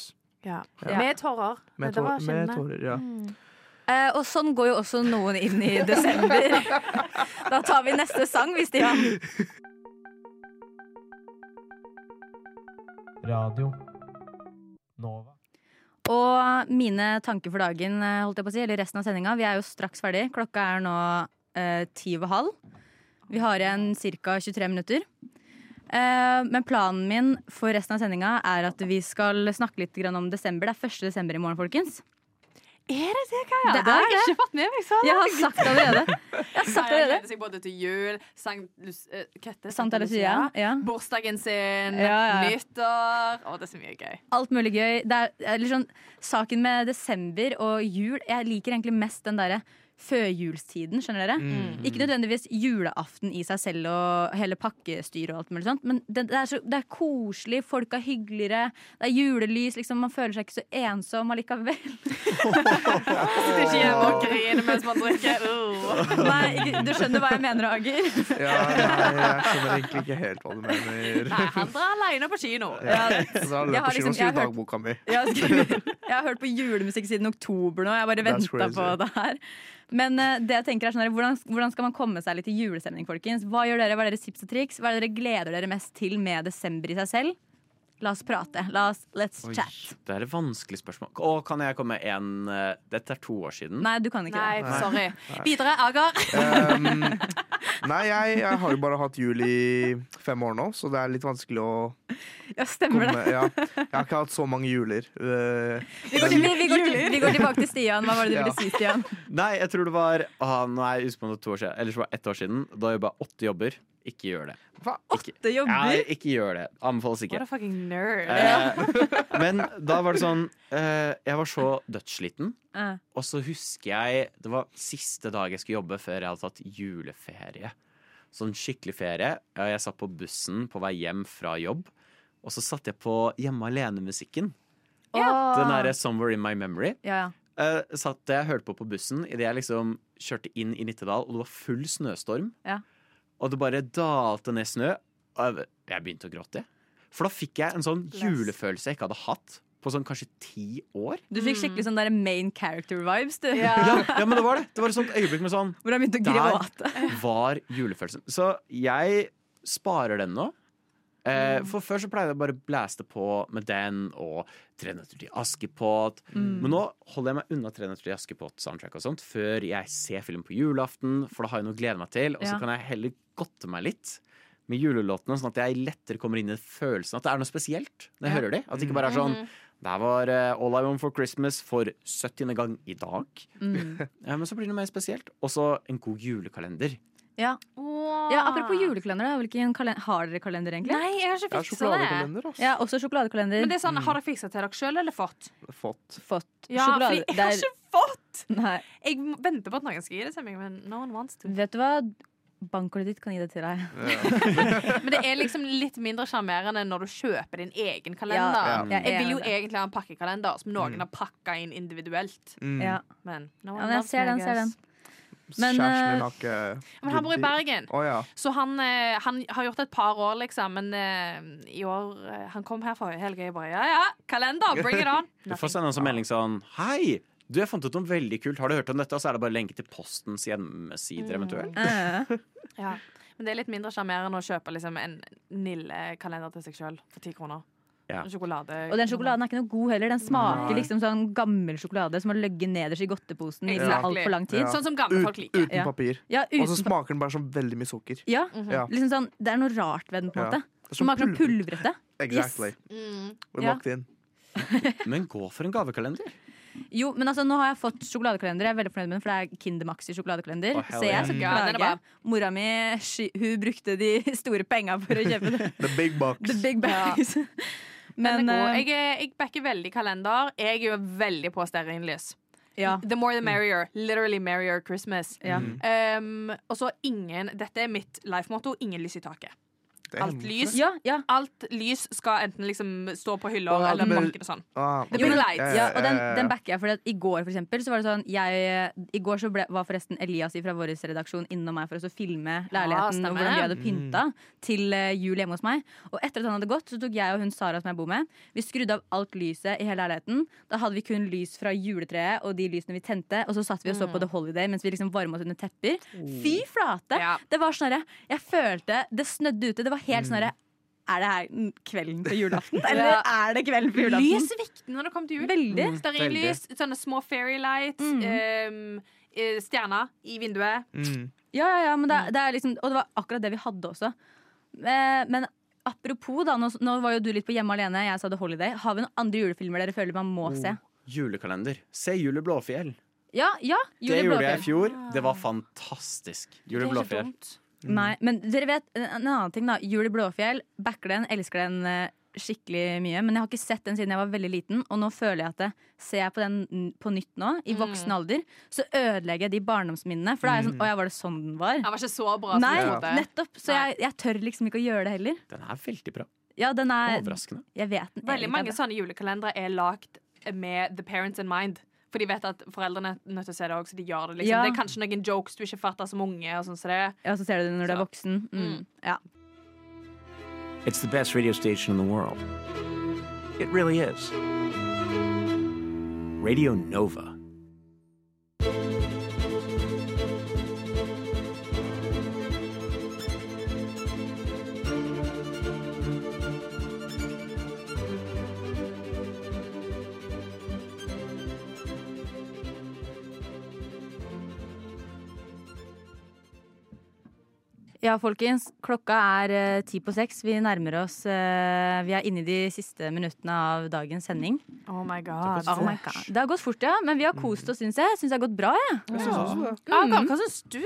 Ja. Ja. Med tårer. Med, Det tår med tårer, ja. Eh, og sånn går jo også noen inn i desember. da tar vi neste sang, hvis de har Radio Nova. Og mine tanker for dagen, eh, holdt jeg på å si, eller resten av sendinga. Vi er jo straks ferdig. Klokka er nå eh, ti og halv. Vi har igjen ca. 23 minutter. Eh, men planen min for resten av sendinga er at vi skal snakke litt grann om desember. Det er 1. desember i morgen, folkens. Er det det, Kaja? Det Det har jeg ikke fått med meg så Jeg har sagt det allerede. Jeg har sagt allerede. gleder seg både til jul, Sankt eh, Lucia. Ja. bursdagen sin, Ja, ja. nyttår Å, det er så mye gøy. Alt mulig gøy. Det er, sånn, saken med desember og jul Jeg liker egentlig mest den derre førjulstiden, skjønner dere? Mm. Ikke nødvendigvis julaften i seg selv og hele pakkestyret og alt mulig sånt, men det, det, er, så, det er koselig, folk er hyggeligere, det er julelys, liksom, man føler seg ikke så ensom allikevel. Sitter ikke hjemme og griner mens man drikker. Uh. Nei, du skjønner hva jeg mener, Ager? Ja, nei, jeg skjønner egentlig ikke helt hva du mener. Nei, han drar alene på kino. Ja, Så da Jeg har liksom- jeg har hørt- Jeg har, skrevet, jeg har hørt på julemusikk siden oktober nå. Jeg bare venta på det her. Men eh, det jeg tenker er sånn hvordan, hvordan skal man komme seg litt i julestemning, folkens? Hva gjør dere? Hva er deres tips og triks? Hva er det dere gleder dere mest til med desember i seg selv? La oss prate. La oss, let's Oi, chat. det er et vanskelig spørsmål. Å, kan jeg komme med en eh, Dette er to år siden. Nei, du kan ikke Nei, det. sorry. Videre, Agar. Um, nei, jeg, jeg har jo bare hatt jul i fem år nå, så det er litt vanskelig å Ja, stemmer komme det. ja. Jeg har ikke hatt så mange juler. Uh, Vi går, til, vi, vi, går til, vi går tilbake til Stian. Hva var det du Ja. ville si, Stian? Nei, jeg tror det var ah, Nå er jeg usikker på om det var to år siden. Eller så var det ett år siden. Da jobba jeg åtte jobber. Ikke gjør det. Hva? Ikke, Det ja, ikke gjør det. Anbefales ikke. What a fucking nerd. Eh, men da var det sånn eh, Jeg var så dødssliten. Eh, Og så husker jeg Det var siste dag jeg skulle jobbe før jeg hadde tatt juleferie. Sånn skikkelig ferie. Jeg satt på bussen på vei hjem fra jobb, og så satte jeg på Hjemme alene-musikken. åh. Den derre 'Somewhere In My Memory'. Ja, ja. eh, satt jeg hørte på på bussen idet jeg liksom kjørte inn i Nittedal, og det var full snøstorm. Ja. Og det bare dalte ned snø. Og jeg- jeg begynte å gråte. For da fikk jeg en sånn julefølelse jeg ikke hadde hatt på sånn kanskje ti år. Du fikk skikkelig sånn der main character-vibes, du. Ja, ja, men det var det. Det var et sånt øyeblikk med sånn Hvor jeg begynte å Der var julefølelsen. Så jeg sparer den nå. Mm. Eh, for før så pleide jeg bare å blæste på med den og Tre nøtter til Askepott. Mm. Men nå holder jeg meg unna Tre nøtter til Askepott-soundtrack og sånt før jeg ser film på julaften, for da har jeg noe å glede meg til. Og så Ja. kan jeg heller godte meg litt med julelåtene, sånn at jeg lettere kommer inn i følelsen at det er noe spesielt når jeg Ja. hører de. At det ikke bare er sånn Mhm. Der var uh, All I Want for Christmas for 70. gang i dag. Mm. Ja, men så blir det noe mer spesielt. Og så en god julekalender. Ja. ja, apropos julekalender, har dere kalender, egentlig? Nei, jeg har ikke Ja, fiksa sjokoladekalender, det. altså. Ja, også sjokoladekalender. Men det er sånn, Har dere fiksa til dere sjøl eller fått? Fått. Fått. Ja, Sjokolade- fordi jeg har ikke fått! Nei. Jeg venter på at noen skal gi det til meg, men no one wants to. Vet du hva? Bankkortet ditt kan gi det til deg. Men det er liksom litt mindre sjarmerende når du kjøper din egen kalender. Ja, ja. Jeg vil jo egentlig ha en pakkekalender som noen Mm. har pakka inn individuelt. Mm. Ja. Men no Ja, men jeg ser den, ser den. Men, Kjæresten eh, har ikke Men han bor i Bergen. oh, ja. Så han, eh, han har gjort det et par år, liksom. Men uh, i år uh, Han kom her forrige helg, og jeg bare ja ja, kalender, bring it on! Du får sende en sånn melding sånn Hei! Du, jeg fant ut noe veldig kult. Har du hørt om dette? Og så er det bare lenke til Postens hjemmesider, eventuelt. Mm. Ja. Men det er litt mindre sjarmerende å kjøpe liksom, en Nille-kalender til seg sjøl for ti kroner. Ja. Og den sjokoladen er ikke noe god heller. Den smaker Nei. liksom sånn gammel sjokolade som har ligget nederst i godteposen i Exactly. altfor lang tid. Ja. Sånn som gamle folk liker. Uten Ja. papir. Ja, Og så smaker den bare sånn veldig mye sukker. ja. Ja. Liksom sånn, det er noe rart ved den, på en Ja. måte. Er som Smaker pulver. pulvrete. Exactly. Mm. Ja. locked in. Men gå for en gavekalender. Jo, men altså, nå har jeg fått sjokoladekalender. Jeg er veldig fornøyd med den, for det er Kinder Maxi sjokoladekalender. Å, hell Så jeg skal Ja, er klage. bra. Mora mi hun brukte de store penga for å kjøpe det. The big box. The big bags. Men, Men er eh, jeg, jeg backer veldig kalender. Jeg er jo veldig på stearinlys. ja. The more the merrier. Literally merrier Christmas. ja. Um, og så ingen Dette er mitt life-motto. Ingen lys i taket. Alt lys. Ja, ja. Alt lys skal enten liksom stå på hylla oh, eller bakken og sånn. Oh, The ok. big. Ja, og den, den backer jeg. For i går for eksempel, så var det sånn jeg, I går så ble, var forresten Elias fra vår redaksjon innom meg for å filme leiligheten stemmer. og hvordan vi hadde Mm. til eh, jul hjemme hos meg. Og etter at han hadde gått, så tok jeg og hun Sara som jeg bor med, vi skrudde av alt lyset i hele leiligheten. Da hadde vi kun lys fra juletreet og de lysene vi tente, og så satt vi og så på The Holiday mens vi liksom varma oss under tepper. Fy flate! Ja. Det var sånn herre Jeg følte Det snødde ute. Det var helt sånn herre Er det her kvelden på julaften? Eller Ja. er det kvelden på julaften? Lys er viktig når det kommer til jul. Veldig. Stearinlys, sånne små fairy lights, um, eh, stjerner i vinduet. Mm. Ja, ja, ja, men det, er- det er liksom Og det var akkurat det vi hadde også. Eh, Men apropos, da. Nå, nå var jo du litt på Hjemme alene, jeg sa The Holiday. Har vi noen andre julefilmer dere føler man må se? Julekalender. Se Jule Blåfjell. Ja, ja. Det Jule gjorde jeg i fjor. Det var fantastisk. Jule Det er ikke Blåfjell. Dumt. Nei, men dere vet en en annen ting, da. Jule Blåfjell. Backer den, elsker den eh, skikkelig mye. Men jeg har ikke sett den siden jeg var veldig liten, og nå føler jeg at det, ser jeg på den på nytt nå, i voksen alder, så ødelegger jeg de barndomsminnene. For da er jeg sånn Å ja, var det sånn den var? Den var ikke så bra. Nei, ja. nettopp. Så jeg, jeg tør liksom ikke å gjøre det heller. Den er veldig bra. Ja, den er Overraskende. Jeg vet den Veldig mange sånne julekalendere er lagd med the parents in mind. For de vet at foreldrene er nødt til å se det òg, så de gjør det. liksom Ja. Det er kanskje noen jokes du ikke fatter som unge. Og sånn, så det Ja, så ser du det når du er voksen. Mm. Ja. It's the best radio station in the world. It really is. Radio Nova. Ja, folkens. Klokka er eh, ti på seks. Vi nærmer oss eh, Vi er inne i de siste minuttene av dagens sending. Oh my god. Oh my God. Det har gått fort, ja. Men vi har kost oss, syns jeg. Syns det har gått bra, jeg. Ja. synes Mm. det. Hva syns du?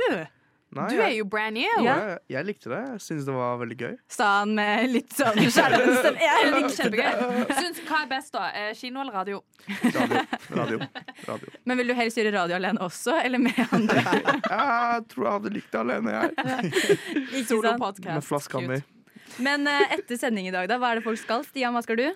Nei, Du er jo brand new. Ja. jeg, jeg likte det. Jeg syns det var veldig gøy. Sa han med litt sånn skjelven. Jeg likte. Kjempegøy. Syns, hva er best, da? Eh, Kino eller radio? Radio. radio, radio. Men vil du helst gjøre radio alene også, eller med andre? Jeg tror jeg hadde likt det alene, jeg. Ikke sant? Med flaska mi. Men eh, etter sending i dag, da, hva er det folk skal? Stian, hva skal du?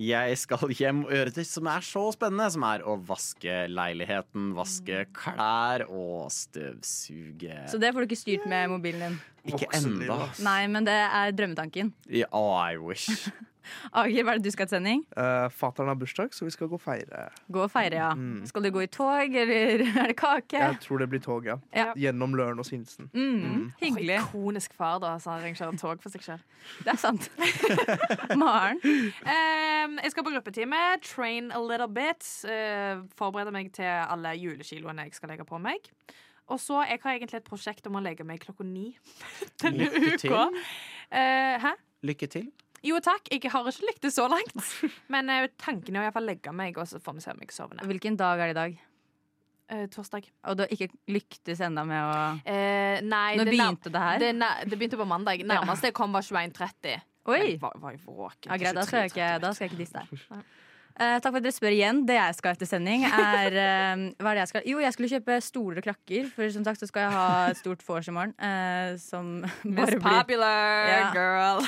Jeg skal hjem og gjøre det som er så spennende, som er å vaske leiligheten, vaske klær og støvsuge. Så det får du ikke styrt med mobilen din? Ikke enda. Nei, men det er drømmetanken. Ja, oh, I wish. Ager, hva er det du skal til sending? Uh, Fatter'n har bursdag, så vi skal gå og feire. Gå og feire, ja. Mm. Skal du gå i tog, eller er det kake? Jeg tror det blir tog, ja. Ja. Gjennom Løren og Sinsen. Mm, hyggelig. Oh, ikonisk far, da, som arrangerer tog for seg selv. Det er sant. Maren? Um, jeg skal på gruppetime. Train a little bit. Uh, forbereder meg til alle julekiloene jeg skal legge på meg. Og så jeg har egentlig et prosjekt om å legge meg klokka ni denne Lykke til. uka. Eh, hæ? Lykke til. Jo takk, jeg har ikke likt det så langt. Men uh, tanken er å iallfall legge meg, og så får vi se om jeg sovner. Hvilken dag er det i dag? Eh, torsdag. Og du har ikke lyktes ennå med å Eh, nei, Når det begynte det her? Det, nær- det begynte på mandag. Nærmest jeg kom, var 21.30. Oi! Men Jeg var, var våken. Ja, greit, da skal jeg ikke, da skal jeg ikke disse deg. Eh, takk for at dere spør igjen. Det jeg skal etter sending, er eh, Hva er det jeg skal Jo, jeg skulle kjøpe stoler og krakker, for som sagt så skal jeg ha et stort vors i morgen. eh, som Miss bare blir Popular Ja. girl.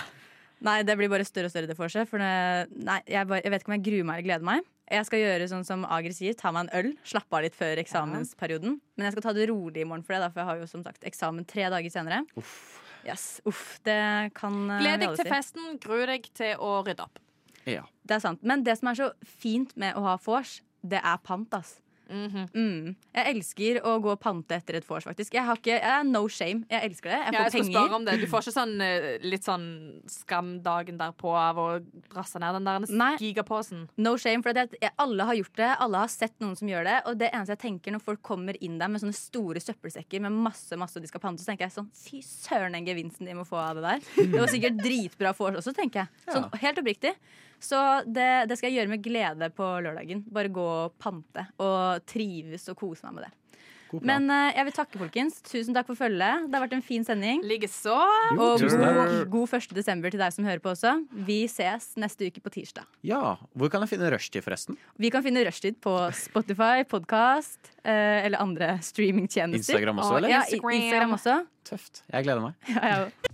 Nei, det blir bare større og større det vorset. For det, nei, jeg, bare, jeg vet ikke om jeg gruer meg eller gleder meg. Jeg skal gjøre sånn som Agri sier, ta meg en øl. Slappe av litt før eksamensperioden. Men jeg skal ta det rolig i morgen for det, da, for jeg har jo som sagt eksamen tre dager senere. Yes, uff, det kan eh, Gled deg til festen, gru deg til å rydde opp. Ja. Det er sant. Men det som er så fint med å ha vors, det er pant, ass. Mm. Jeg elsker å gå og pante etter et vors, faktisk. Jeg har ikke, jeg er no shame. Jeg elsker det. Jeg Ja, jeg skal penger. spørre om det. Du får ikke sånn eh, litt sånn skam dagen derpå av å drasse ned den der gigaposen? No shame, for det, jeg, alle har gjort det. Alle har sett noen som gjør det. Og det eneste jeg tenker når folk kommer inn der med sånne store søppelsekker med masse masse de skal pante, så tenker jeg sånn Fy søren, den gevinsten de må få av det der. Det var sikkert dritbra vors også, tenker jeg. Sånn helt oppriktig. Så det, det skal jeg gjøre med glede på lørdagen. Bare gå og pante og trives og kose meg med det. Men uh, jeg vil takke, folkens. Tusen takk for følget. Det har vært en fin sending. Likeså. Og god, god 1. desember til deg som hører på også. Vi ses neste uke på tirsdag. ja. Hvor kan jeg finne rushtid, forresten? Vi kan finne Rushtid på Spotify, podkast uh, eller andre streamingtjenester. Instagram også, eller? Ja, Instagram også. Tøft. Jeg gleder meg. Ja, jeg også.